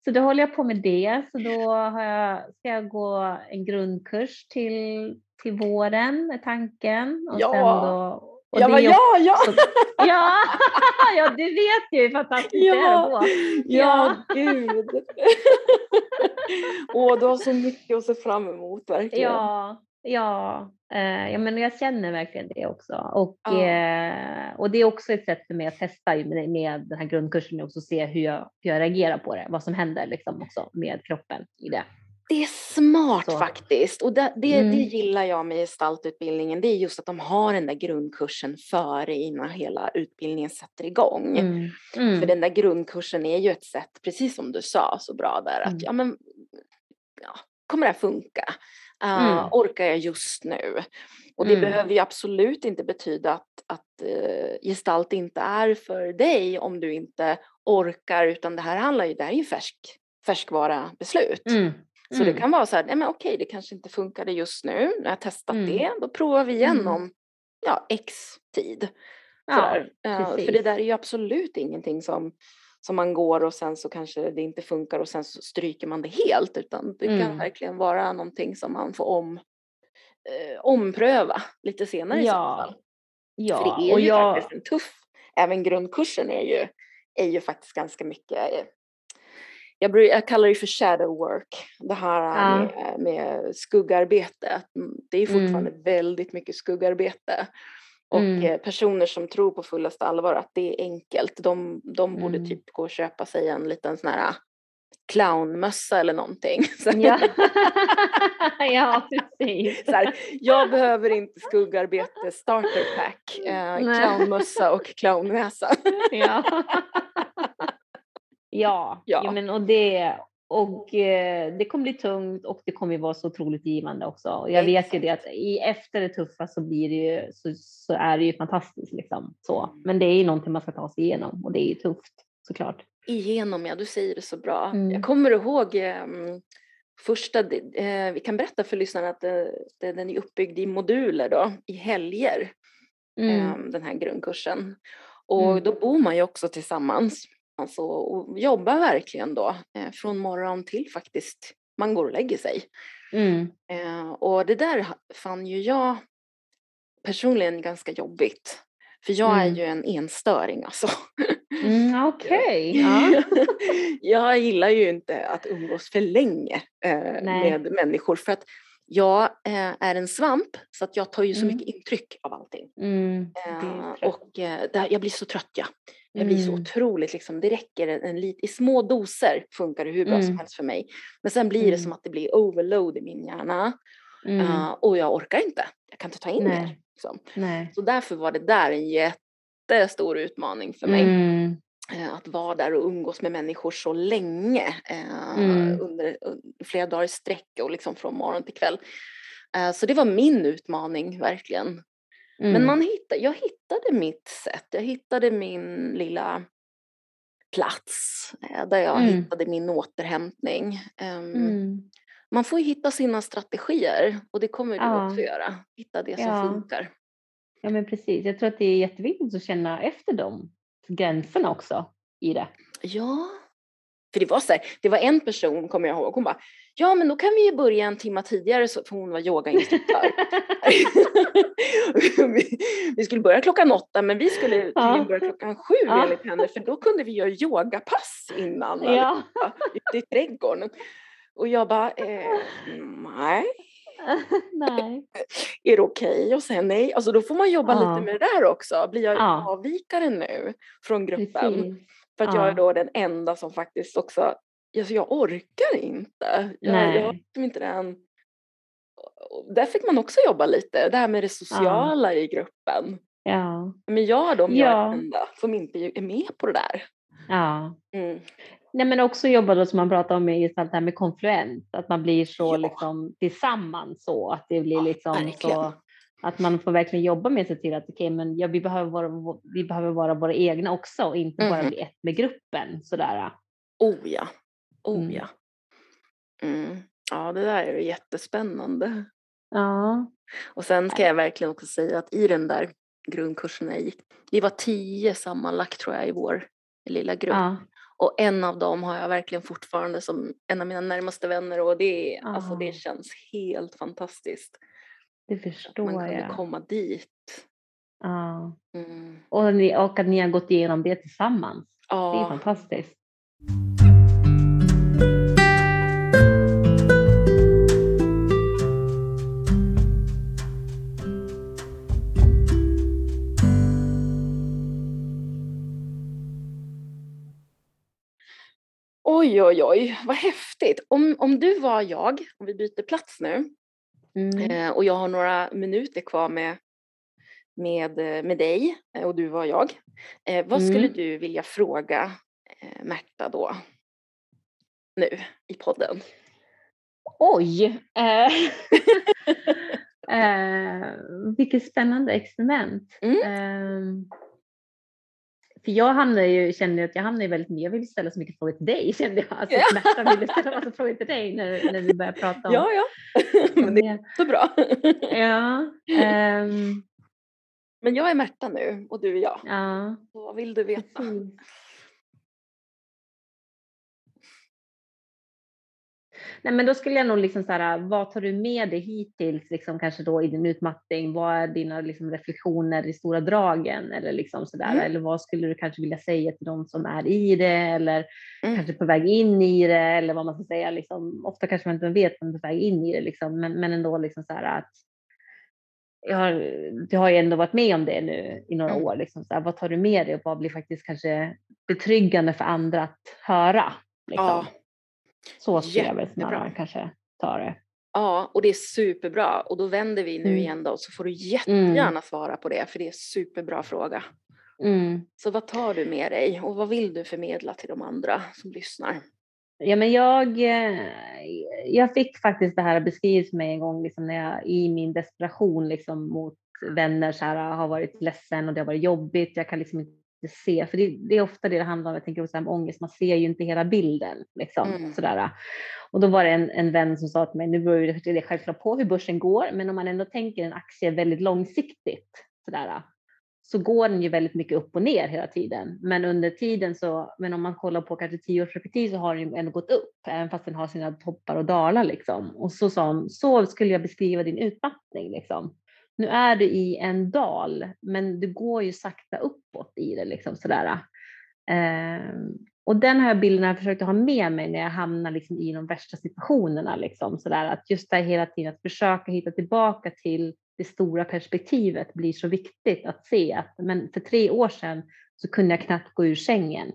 så då håller jag på med det. Så då jag, ska jag gå en grundkurs till, till våren, är tanken. Och
ja.
sen då,
och jag bara, ja, ja!
ja, ja, du vet ju hur fantastiskt
ja,
det är att.
Ja, ja gud. Åh, du har så mycket att se fram emot verkligen.
Ja, ja, ja men jag känner verkligen det också. Och, ja. eh, och det är också ett sätt för mig att testa med, med den här grundkursen och se hur jag, hur jag reagerar på det, vad som händer liksom också med kroppen i det.
Det är smart så. faktiskt och det, det, mm. det, gillar jag med gestaltutbildningen. Det är just att de har den där grundkursen före innan hela utbildningen sätter igång. Mm. Mm. För den där grundkursen är ju ett sätt, precis som du sa så bra där, att mm. ja men ja, kommer det här funka? Uh, orkar jag just nu? Och det mm. behöver ju absolut inte betyda att, att uh, gestalt inte är för dig om du inte orkar, utan det här handlar ju, det här är ju färsk, färskvara beslut. Mm. Så mm. det kan vara så här, nej men okej, det kanske inte funkade just nu, när jag testat mm. det, då provar vi igen mm. om ja, x tid. Ja, uh, för det där är ju absolut ingenting som, som man går och sen så kanske det inte funkar och sen så stryker man det helt, utan det kan mm. verkligen vara någonting som man får om, uh, ompröva lite senare ja. i så fall. Ja, för det är och ju jag... faktiskt en tuff, även grundkursen är ju, är ju faktiskt ganska mycket eh, jag, jag kallar det för shadow work, det här ja. med, med skuggarbete. Mm, det är fortfarande mm. väldigt mycket skuggarbete. Och mm. Eh, personer som tror på fullaste allvar att det är enkelt, de, de mm. borde typ gå och köpa sig en liten sån här clownmössa eller någonting.
Ja, ja precis.
Så här, jag behöver inte skuggarbete starter pack, eh, clownmössa och clownnäsa.
Ja, ja. ja men och det, och eh, det kommer bli tungt och det kommer vara så otroligt givande också. Och jag vet ju det att i, efter det tuffa så blir det ju, så, så är det ju fantastiskt liksom. Så. Men det är ju någonting man ska ta sig igenom och det är ju tufft såklart.
Igenom ja, du säger det så bra. Mm. Jag kommer ihåg eh, första, eh, vi kan berätta för lyssnarna att det, den är uppbyggd i moduler då, i helger. Mm. Eh, den här grundkursen. Och mm. då bor man ju också tillsammans. Alltså, och jobbar verkligen då eh, från morgon till faktiskt man går och lägger sig. Mm. Eh, och det där fann ju jag personligen ganska jobbigt. För jag mm. är ju en enstöring alltså.
Mm, Okej. Okay. Ja.
jag gillar ju inte att umgås för länge eh, med människor för att jag eh, är en svamp så att jag tar ju så mm. mycket intryck av allting. Mm, eh, och eh, där, jag blir så trött ja. Jag blir så mm. otroligt, liksom, det räcker en, en lit, i små doser funkar det hur bra mm. som helst för mig. Men sen blir det som mm. att det blir overload i min hjärna. Uh, och jag orkar inte, jag kan inte ta in Nej. mer. Liksom. Så därför var det där en jättestor utmaning för mig. Uh, att vara där och umgås med människor så länge, uh, under, flera dagar i sträck och liksom från morgon till kväll. så det var min utmaning verkligen. Mm. Men man hittade, jag hittade mitt sätt, jag hittade min lilla plats eh, där jag mm. hittade min återhämtning. Um. Man får ju hitta sina strategier och det kommer du ja. också göra. Hitta det som ja. funkar.
Ja men precis, jag tror att det är jätteviktigt att känna efter de gränserna också i det.
Ja, för det var så här, det var en person, kommer jag ihåg, hon bara, ja men då kan vi ju börja en timme tidigare, för hon var yogainstruktör. vi, vi, skulle börja klockan åtta men vi skulle tydligen börja klockan sju ja. enligt henne för då kunde vi göra yogapass innan ja. ute i trädgården. Och jag bara, eh, nej.
nej.
Är det okej okay att säga nej? Alltså då får man jobba ja. lite med det där också. Blir jag ja. avvikare nu från gruppen? Precis. För att ja. jag är då den enda som faktiskt också, alltså jag orkar inte. Jag, jag har liksom inte den där fick man också jobba lite, det här med det sociala ja. i gruppen.
Ja.
Men jag då, om ja. jag är enda som inte är med på det där.
Ja.
Mm.
Nej, men också jobba då som man pratar om i det här med konfluent, att man blir så
Ja.
liksom tillsammans så att det blir liksom
verkligen.
så att man får verkligen jobba med sig till att okej, men ja, vi behöver vara, vi behöver vara våra egna också och inte bara
Mhm.
bli ett med gruppen sådär.
Oh ja. Oh
Mm.
ja. Mm. Ja, det där är jättespännande.
Ja.
Och sen ska jag verkligen också säga att i den där grundkursen jag gick, vi var tio sammanlagt tror jag i vår lilla grupp.
Ja.
Och en av dem har jag verkligen fortfarande som en av mina närmaste vänner och det, är, alltså, det känns helt fantastiskt.
Det förstår
man kunde
jag.
komma dit.
Ja.
Mm.
Och, ni, och att ni har gått igenom det tillsammans. Det är
Ja,
fantastiskt.
oj oj oj, vad häftigt. Om, om du var jag, om vi byter plats nu,
Mm.
Eh, och jag har några minuter kvar med, med, med dig eh, och du var jag. Eh, vad skulle
Mm.
du vilja fråga eh, Märta då? Nu i podden.
Oj! Eh, eh, vilket spännande experiment.
Mm.
För jag hamnade ju, kände att jag hamnade väldigt mycket, jag ville ställa så mycket frågor till dig kände jag. Alltså,
Ja.
Märta ville ställa massa frågor till dig när, när vi började prata om
Ja, ja. Men det är så bra.
Ja, ehm,
Men jag är Märta nu och du är jag.
ja,
vad vill du veta?
precis. Nej, men då skulle jag nog liksom så här, vad tar du med dig hittills, liksom kanske då i din utmattning? Vad är dina liksom reflektioner i stora dragen eller liksom så där?
Mm.
Eller vad skulle du kanske vilja säga till de som är i det eller
Mm.
kanske på väg in i det eller vad man ska säga. Liksom, ofta kanske man inte vet att man är på väg in i det, liksom, men, men ändå liksom så här att jag har, du har ju ändå varit med om det nu i några
Mm.
år. Liksom, så här, vad tar du med dig och vad blir faktiskt kanske betryggande för andra att höra? Liksom.
Ja.
Så skulle jag väl snarare kanske ta det.
Ja, och det är superbra. Och då vänder vi nu
Mm.
igen då så får du jättegärna svara på det för det är en superbra fråga.
Mm.
Så vad tar du med dig och vad vill du förmedla till de andra som lyssnar?
Ja, men jag, eh, jag fick faktiskt det här beskrivet för mig en gång liksom, när jag i min desperation liksom, mot vänner så här, har varit ledsen och det har varit jobbigt. Jag kan liksom inte se, för det, det är ofta det det handlar om. Jag tänker också om ångest, man ser ju inte hela bilden. Liksom,
Mm.
sådär. Och då var det en, en vän som sa till mig, nu beror det självklart på hur börsen går, men om man ändå tänker en aktie väldigt långsiktigt sådär, så går den ju väldigt mycket upp och ner hela tiden. Men under tiden så, men om man kollar på kanske tioårsperspektiv så har den ju ändå gått upp, även fast den har sina toppar och dalar liksom. Och så sa hon, så skulle jag beskriva din utmattning liksom. Nu är du i en dal, men du går ju sakta uppåt i det liksom sådär. Ehm, och den här bilden har jag försökt ha med mig när jag hamnar liksom i de värsta situationerna. Liksom, sådär. Att just det här hela tiden att försöka hitta tillbaka till det stora perspektivet blir så viktigt att se att men för tre år sedan så kunde jag knappt gå ur sängen.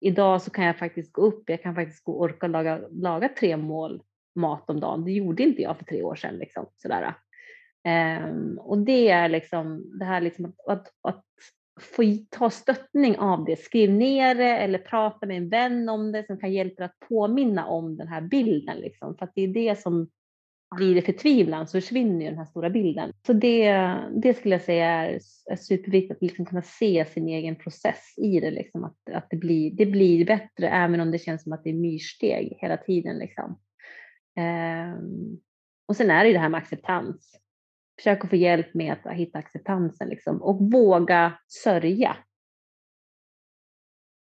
Idag så kan jag faktiskt gå upp, jag kan faktiskt gå och orka laga, laga tre mål mat om dagen. Det gjorde inte jag för tre år sedan. Liksom, sådär. Um, och det är liksom det här liksom att, att, att få ta stöttning av det. Skriv ner det eller prata med en vän om det som kan hjälpa dig att påminna om den här bilden. Liksom. För att det är det som blir det förtvivlan så försvinner ju den här stora bilden. Så det, det skulle jag säga är, är superviktigt att liksom kunna se sin egen process i det. Liksom. Att, att det, blir, det blir bättre även om det känns som att det är myrsteg hela tiden. Liksom. Um, och sen är det ju det här med acceptans. Försök att få hjälp med att hitta acceptansen liksom. och våga sörja.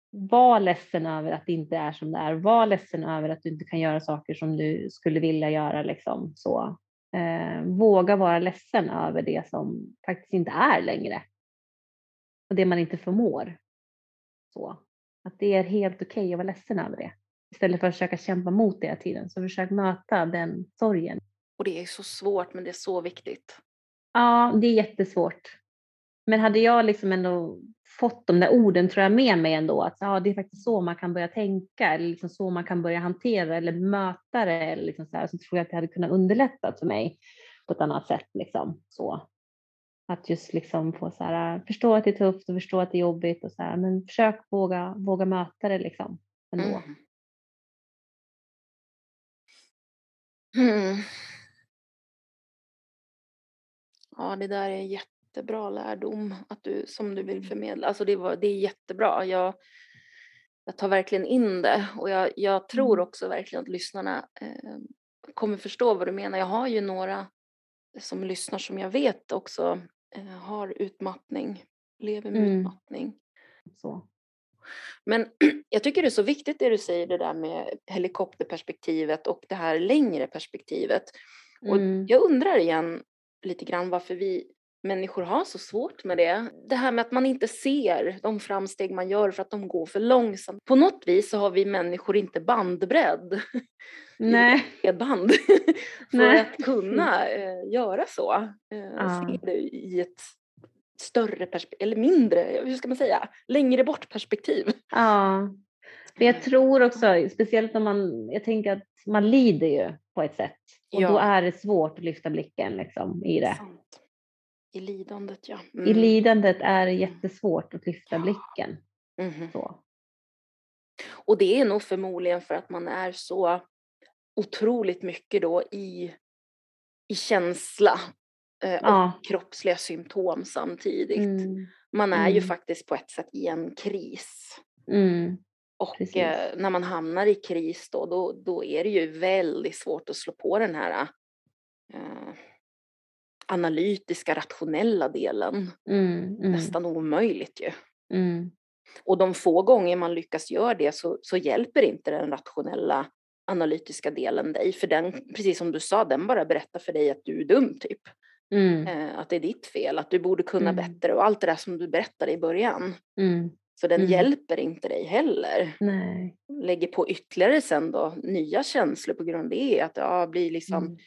Var ledsen över att det inte är som det är. Var ledsen över att du inte kan göra saker som du skulle vilja göra. Liksom. Så, eh, våga vara ledsen över det som faktiskt inte är längre. Och det man inte förmår. Så. Att det är helt okej okay att vara ledsen över det. Istället för att försöka kämpa mot det hela tiden. Så försök möta den sorgen.
Och det är så svårt men det är så viktigt.
Ja, det är jättesvårt. Men hade jag liksom ändå fått de där orden tror jag med mig ändå att ja, det är faktiskt så man kan börja tänka eller liksom så man kan börja hantera eller möta det eller liksom så, här, så tror jag att det hade kunnat underlätta för mig på ett annat sätt. Liksom. Så. Att just liksom få så här, äh, förstå att det är tufft och förstå att det är jobbigt och så här, men försök våga, våga möta det liksom ändå.
Mm. Mm. Ja, det där är en jättebra lärdom att du, som du vill förmedla. Alltså det, var, det är jättebra. Jag, jag tar verkligen in det och jag, jag tror
Mm.
också verkligen att lyssnarna eh, kommer förstå vad du menar. Jag har ju några som lyssnar som jag vet också eh, har utmattning, lever med
Mm.
utmattning.
Så.
Men jag tycker det är så viktigt det du säger, det där med helikopterperspektivet och det här längre perspektivet. Och
Mm.
jag undrar igen lite grann varför vi människor har så svårt med det. Det här med att man inte ser de framsteg man gör för att de går för långsamt. På något vis så har vi människor inte bandbredd
Nej.
band för
Nej.
att kunna eh, göra så. Eh,
Ja.
Se det i ett större perspektiv, eller mindre, hur ska man säga, längre bort perspektiv.
Ja. Men jag tror också, speciellt om man, jag tänker att man lider ju på ett sätt. Och
Ja.
då är det svårt att lyfta blicken liksom, i det.
Sant. I lidandet ja.
I lidandet är det jättesvårt att lyfta
Ja.
blicken.
Mhm.
Så.
Och det är nog förmodligen för att man är så otroligt mycket då i, i känsla eh, och
Ja.
kroppsliga symptom samtidigt.
Mm.
Man är ju
Mm.
faktiskt på ett sätt i en kris.
Mm.
Och eh, när man hamnar i kris då, då, då är det ju väldigt svårt att slå på den här eh, analytiska, rationella delen.
Mm. Mm.
Nästan omöjligt ju.
Mm.
Och de få gånger man lyckas göra det så, så hjälper inte den rationella analytiska delen dig. För den, precis som du sa, den bara berättar för dig att du är dum typ.
Mm.
Eh, att det är ditt fel, att du borde kunna
Mm.
bättre och allt det där som du berättade i början.
Mm.
Så den
Mm.
hjälper inte dig heller.
Nej.
Lägger på ytterligare sen då nya känslor på grund av det. Att det blir liksom
Mm.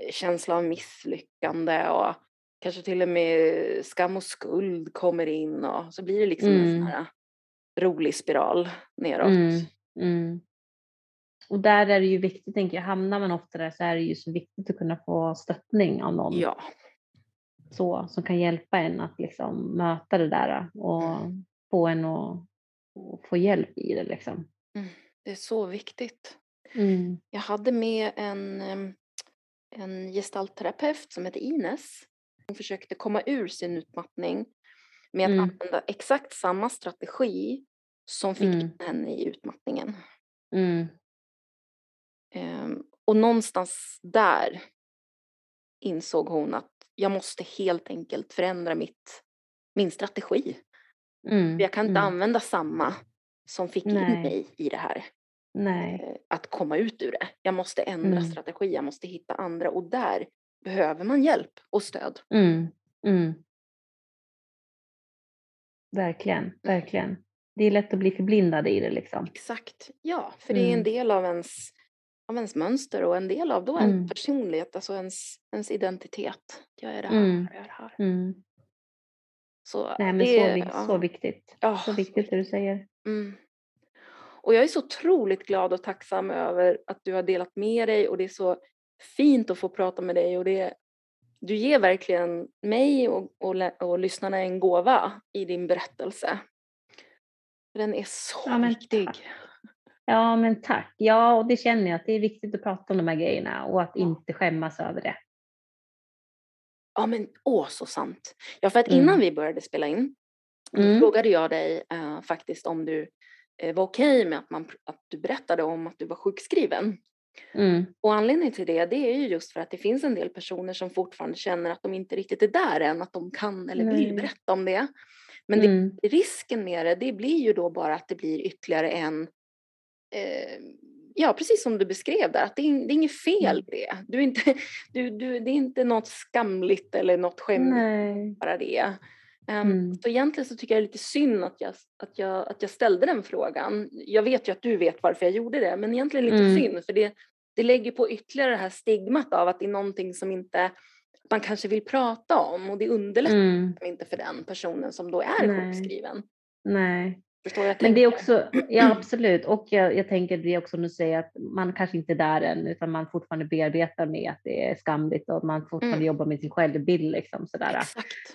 eh, känsla av misslyckande och kanske till och med skam och skuld kommer in och så blir det liksom en sån
Mm.
här rolig spiral neråt.
Mm. Mm. Och där är det ju viktigt, tänker jag, hamnar man ofta där så är det ju så viktigt att kunna få stöttning av någon
Ja,
så, som kan hjälpa en att liksom möta det där och
Mm.
Få en att få hjälp i det. Liksom.
det är så viktigt.
Mm.
Jag hade med en, em, en gestaltterapeut som heter Ines. Hon försökte komma ur sin utmattning med att
Mm.
använda exakt samma strategi som fick
Mm.
in henne i utmattningen.
Mm.
Em, och någonstans där insåg hon att jag måste helt enkelt förändra mitt, min strategi.
Mm.
Jag kan inte
mm.
använda samma som fick in
Nej.
mig i det här.
Nej.
eh, att komma ut ur det. Jag måste ändra
Mm.
strategi, jag måste hitta andra och där behöver man hjälp och stöd.
Mm. Mm. Verkligen, verkligen. Det är lätt att bli förblindad i det liksom.
Exakt, ja, för det är en
Mm.
del av ens, av ens mönster och en del av då en
Mm.
personlighet, alltså ens, ens identitet. Jag är det här,
Mm.
jag är det här. Så
Nej men
det,
så, vik-
ja,
så viktigt.
ja,
Så viktigt det du säger.
Mm. Och jag är så otroligt glad och tacksam över att du har delat med dig och det är så fint att få prata med dig och det, du ger verkligen mig och, och, och lyssnarna en gåva i din berättelse. Den är så
Ja,
viktig.
tack. Ja men tack. Ja och det känner jag att det är viktigt att prata om de här grejerna och att inte skämmas över det.
Ja men åh så sant. Ja för att
Mm.
innan vi började spela in
Mm.
frågade jag dig eh, faktiskt om du eh, var okej med att, man, att du berättade om att du var sjukskriven.
Mm.
Och anledningen till det, det är ju just för att det finns en del personer som fortfarande känner att de inte riktigt är där än, att de kan eller vill berätta om det. Men det,
Mm.
risken med det, det blir ju då bara att det blir ytterligare en, eh, ja precis som du beskrev där, att det är, det är inget fel i det. Du inte, du, du, det är inte något skamligt eller något bara det. Ehm,
Mm.
Så egentligen så tycker jag det är lite synd att jag, att, jag, att jag ställde den frågan. Jag vet ju att du vet varför jag gjorde det, men egentligen lite
Mm.
synd för det, det lägger på ytterligare det här stigmat av att det är någonting som inte man kanske vill prata om och det underlättar
Mm.
inte för den personen som då är
Nej.
sjukskriven.
Nej.
Förstår jag
Men det är också, ja absolut, och jag, jag tänker det också nu säger att man kanske inte är där än, utan man fortfarande bearbetar med att det är skamligt och man fortfarande mm. jobbar med sin självbild liksom sådär.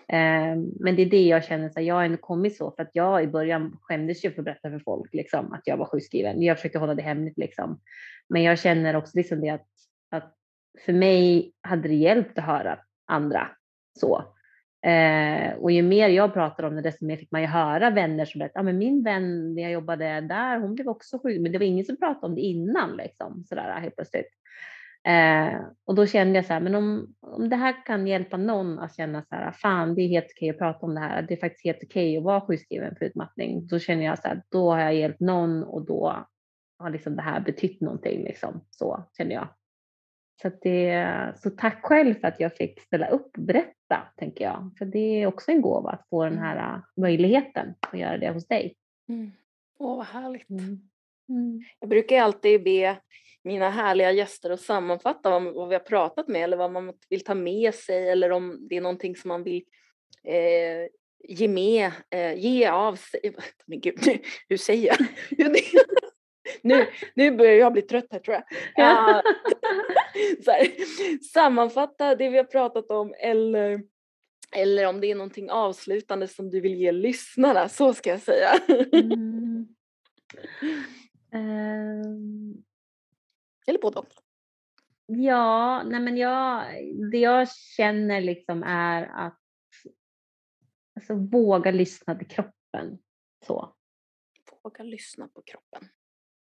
Eh, men det är det jag känner, så här, jag har ändå kommit så för att jag i början skämdes ju för att berätta för folk liksom att jag var sjukskriven. Jag försökte hålla det hemligt liksom. Men jag känner också liksom det att, att för mig hade det hjälpt att höra andra så. Eh, och ju mer jag pratade om det, desto mer fick man ju höra vänner som berättade, ah, men min vän när jag jobbade där, hon blev också sjuk, men det var ingen som pratade om det innan liksom, sådär helt plötsligt. Eh, och då kände jag så här, men om, om det här kan hjälpa någon att känna så här, fan det är helt okej att prata om det här, det är faktiskt helt okej att vara sjukskriven för utmattning, då känner jag så här, då har jag hjälpt någon och då har liksom det här betytt någonting liksom, så känner jag. Så, det, så tack själv för att jag fick ställa upp och berätta, tänker jag. För det är också en gåva att få den mm. här äh, möjligheten att göra det hos dig.
Mm. Åh, vad härligt. Mm. Mm. Jag brukar alltid be mina härliga gäster att sammanfatta vad, vad vi har pratat med eller vad man vill ta med sig eller om det är någonting som man vill eh, ge med, eh, ge av sig. Men gud, hur säger jag? nu, nu börjar jag bli trött här tror jag. Ja. så här, sammanfatta det vi har pratat om eller, eller om det är någonting avslutande som du vill ge lyssnarna, så ska jag säga. mm. um. Eller både och.
Ja, nej men jag, det jag känner liksom är att alltså, våga lyssna till kroppen. Så.
Våga lyssna på kroppen.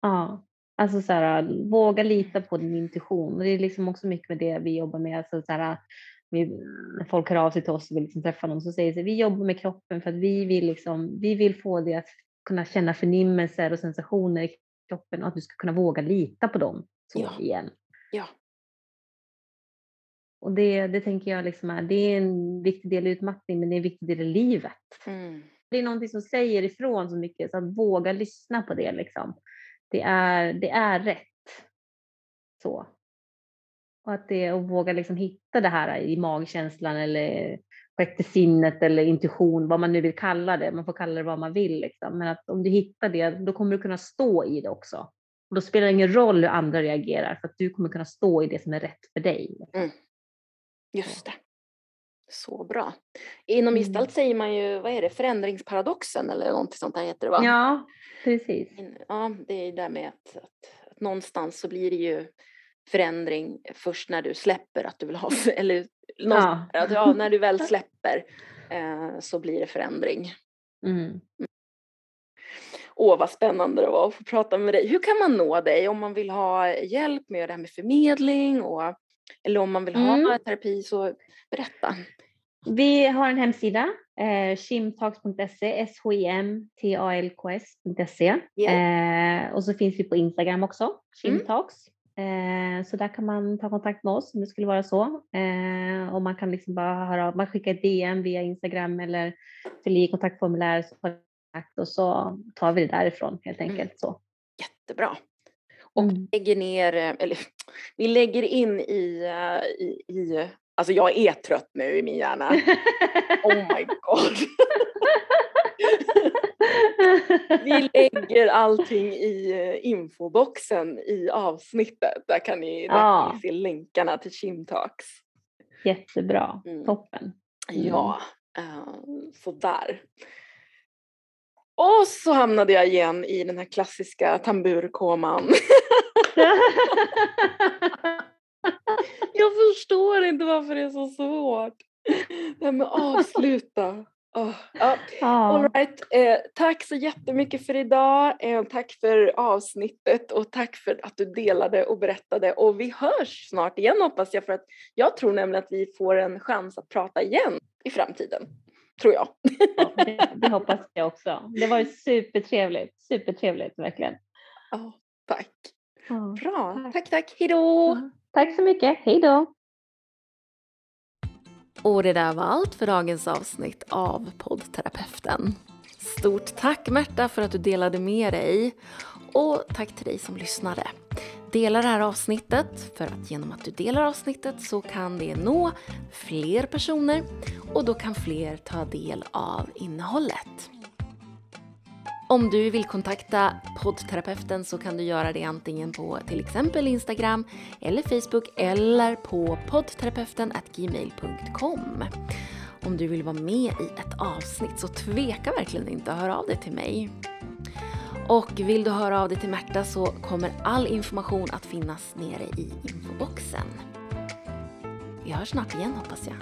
Ja, alltså så här, våga lita på din intuition. Och det är liksom också mycket med det vi jobbar med. Alltså så här, vi, när folk hör av sig till oss och vill liksom träffa någon så säger vi jobbar med kroppen för att vi vill, liksom, vi vill få dig att kunna känna förnimmelser och sensationer i kroppen och att du ska kunna våga lita på dem så ja. igen.
Ja.
Och det, det tänker jag liksom är, det är en viktig del i utmattning men det är en viktig del i livet. Mm. Det är någonting som säger ifrån så mycket så att våga lyssna på det liksom det är, det är rätt. Så. Och att det att våga liksom hitta det här i magkänslan eller sjätte sinnet eller intuition, vad man nu vill kalla det. Man får kalla det vad man vill. Liksom. Men att om du hittar det, då kommer du kunna stå i det också. Och då spelar det ingen roll hur andra reagerar, för att du kommer kunna stå i det som är rätt för dig.
Mm. Just det. Så bra. Inom gestalt mm. säger man ju, vad är det, förändringsparadoxen eller någonting sånt där heter det va?
Ja, precis.
Ja, det är det där med att, att, att någonstans så blir det ju förändring först när du släpper att du vill ha, eller ja. Att, ja, när du väl släpper eh, så blir det förändring. Mm. Åh, vad spännande det var att få prata med dig. Hur kan man nå dig om man vill ha hjälp med det här med förmedling och eller om man vill ha mm. terapi så berätta.
Vi har en hemsida, eh, shimtalks.se, s-h-i-m-t-a-l-k-s.se. Yeah. Eh, och så finns vi på Instagram också, shimtalks. Mm. Eh, så där kan man ta kontakt med oss om det skulle vara så. Eh, och man kan liksom bara höra man skickar DM via Instagram eller fyller i kontaktformulär och så tar vi det därifrån helt mm. enkelt. Mm. Så.
Jättebra. Och mm. lägger ner, eh, eller vi lägger in i, eh, i, i Alltså jag är trött nu i min hjärna. Oh my god. Vi lägger allting i eh, infoboxen i avsnittet. Där kan ni, där ja. kan ni se länkarna till Chimtalks.
Jättebra, mm. toppen.
Mm. Ja, uh, sådär. Och så hamnade jag igen i den här klassiska tamburkoman. Jag förstår inte varför det är så svårt. Här med avsluta. Oh, ja. All right. Eh, tack så jättemycket för idag. Eh, tack för avsnittet och tack för att du delade och berättade. Och vi hörs snart igen hoppas jag för att jag tror nämligen att vi får en chans att prata igen i framtiden. Tror jag.
Ja, det, det, hoppas jag också. Det var supertrevligt. Supertrevligt verkligen.
Oh, tack. Oh, Bra. Tack, tack. tack. Hej då.
Tack så mycket. Hej då.
Och det där var allt för dagens avsnitt av poddterapeuten. Stort tack Märta för att du delade med dig och tack till dig som lyssnade. Dela det här avsnittet för att genom att du delar avsnittet så kan det nå fler personer och då kan fler ta del av innehållet. Om du vill kontakta poddterapeuten så kan du göra det antingen på till exempel Instagram eller Facebook eller på poddterapeuten.gmail.com. Om du vill vara med i ett avsnitt så tveka verkligen inte att höra av dig till mig. Och vill du höra av dig till Märta så kommer all information att finnas nere i infoboxen. Vi hörs snart igen hoppas jag.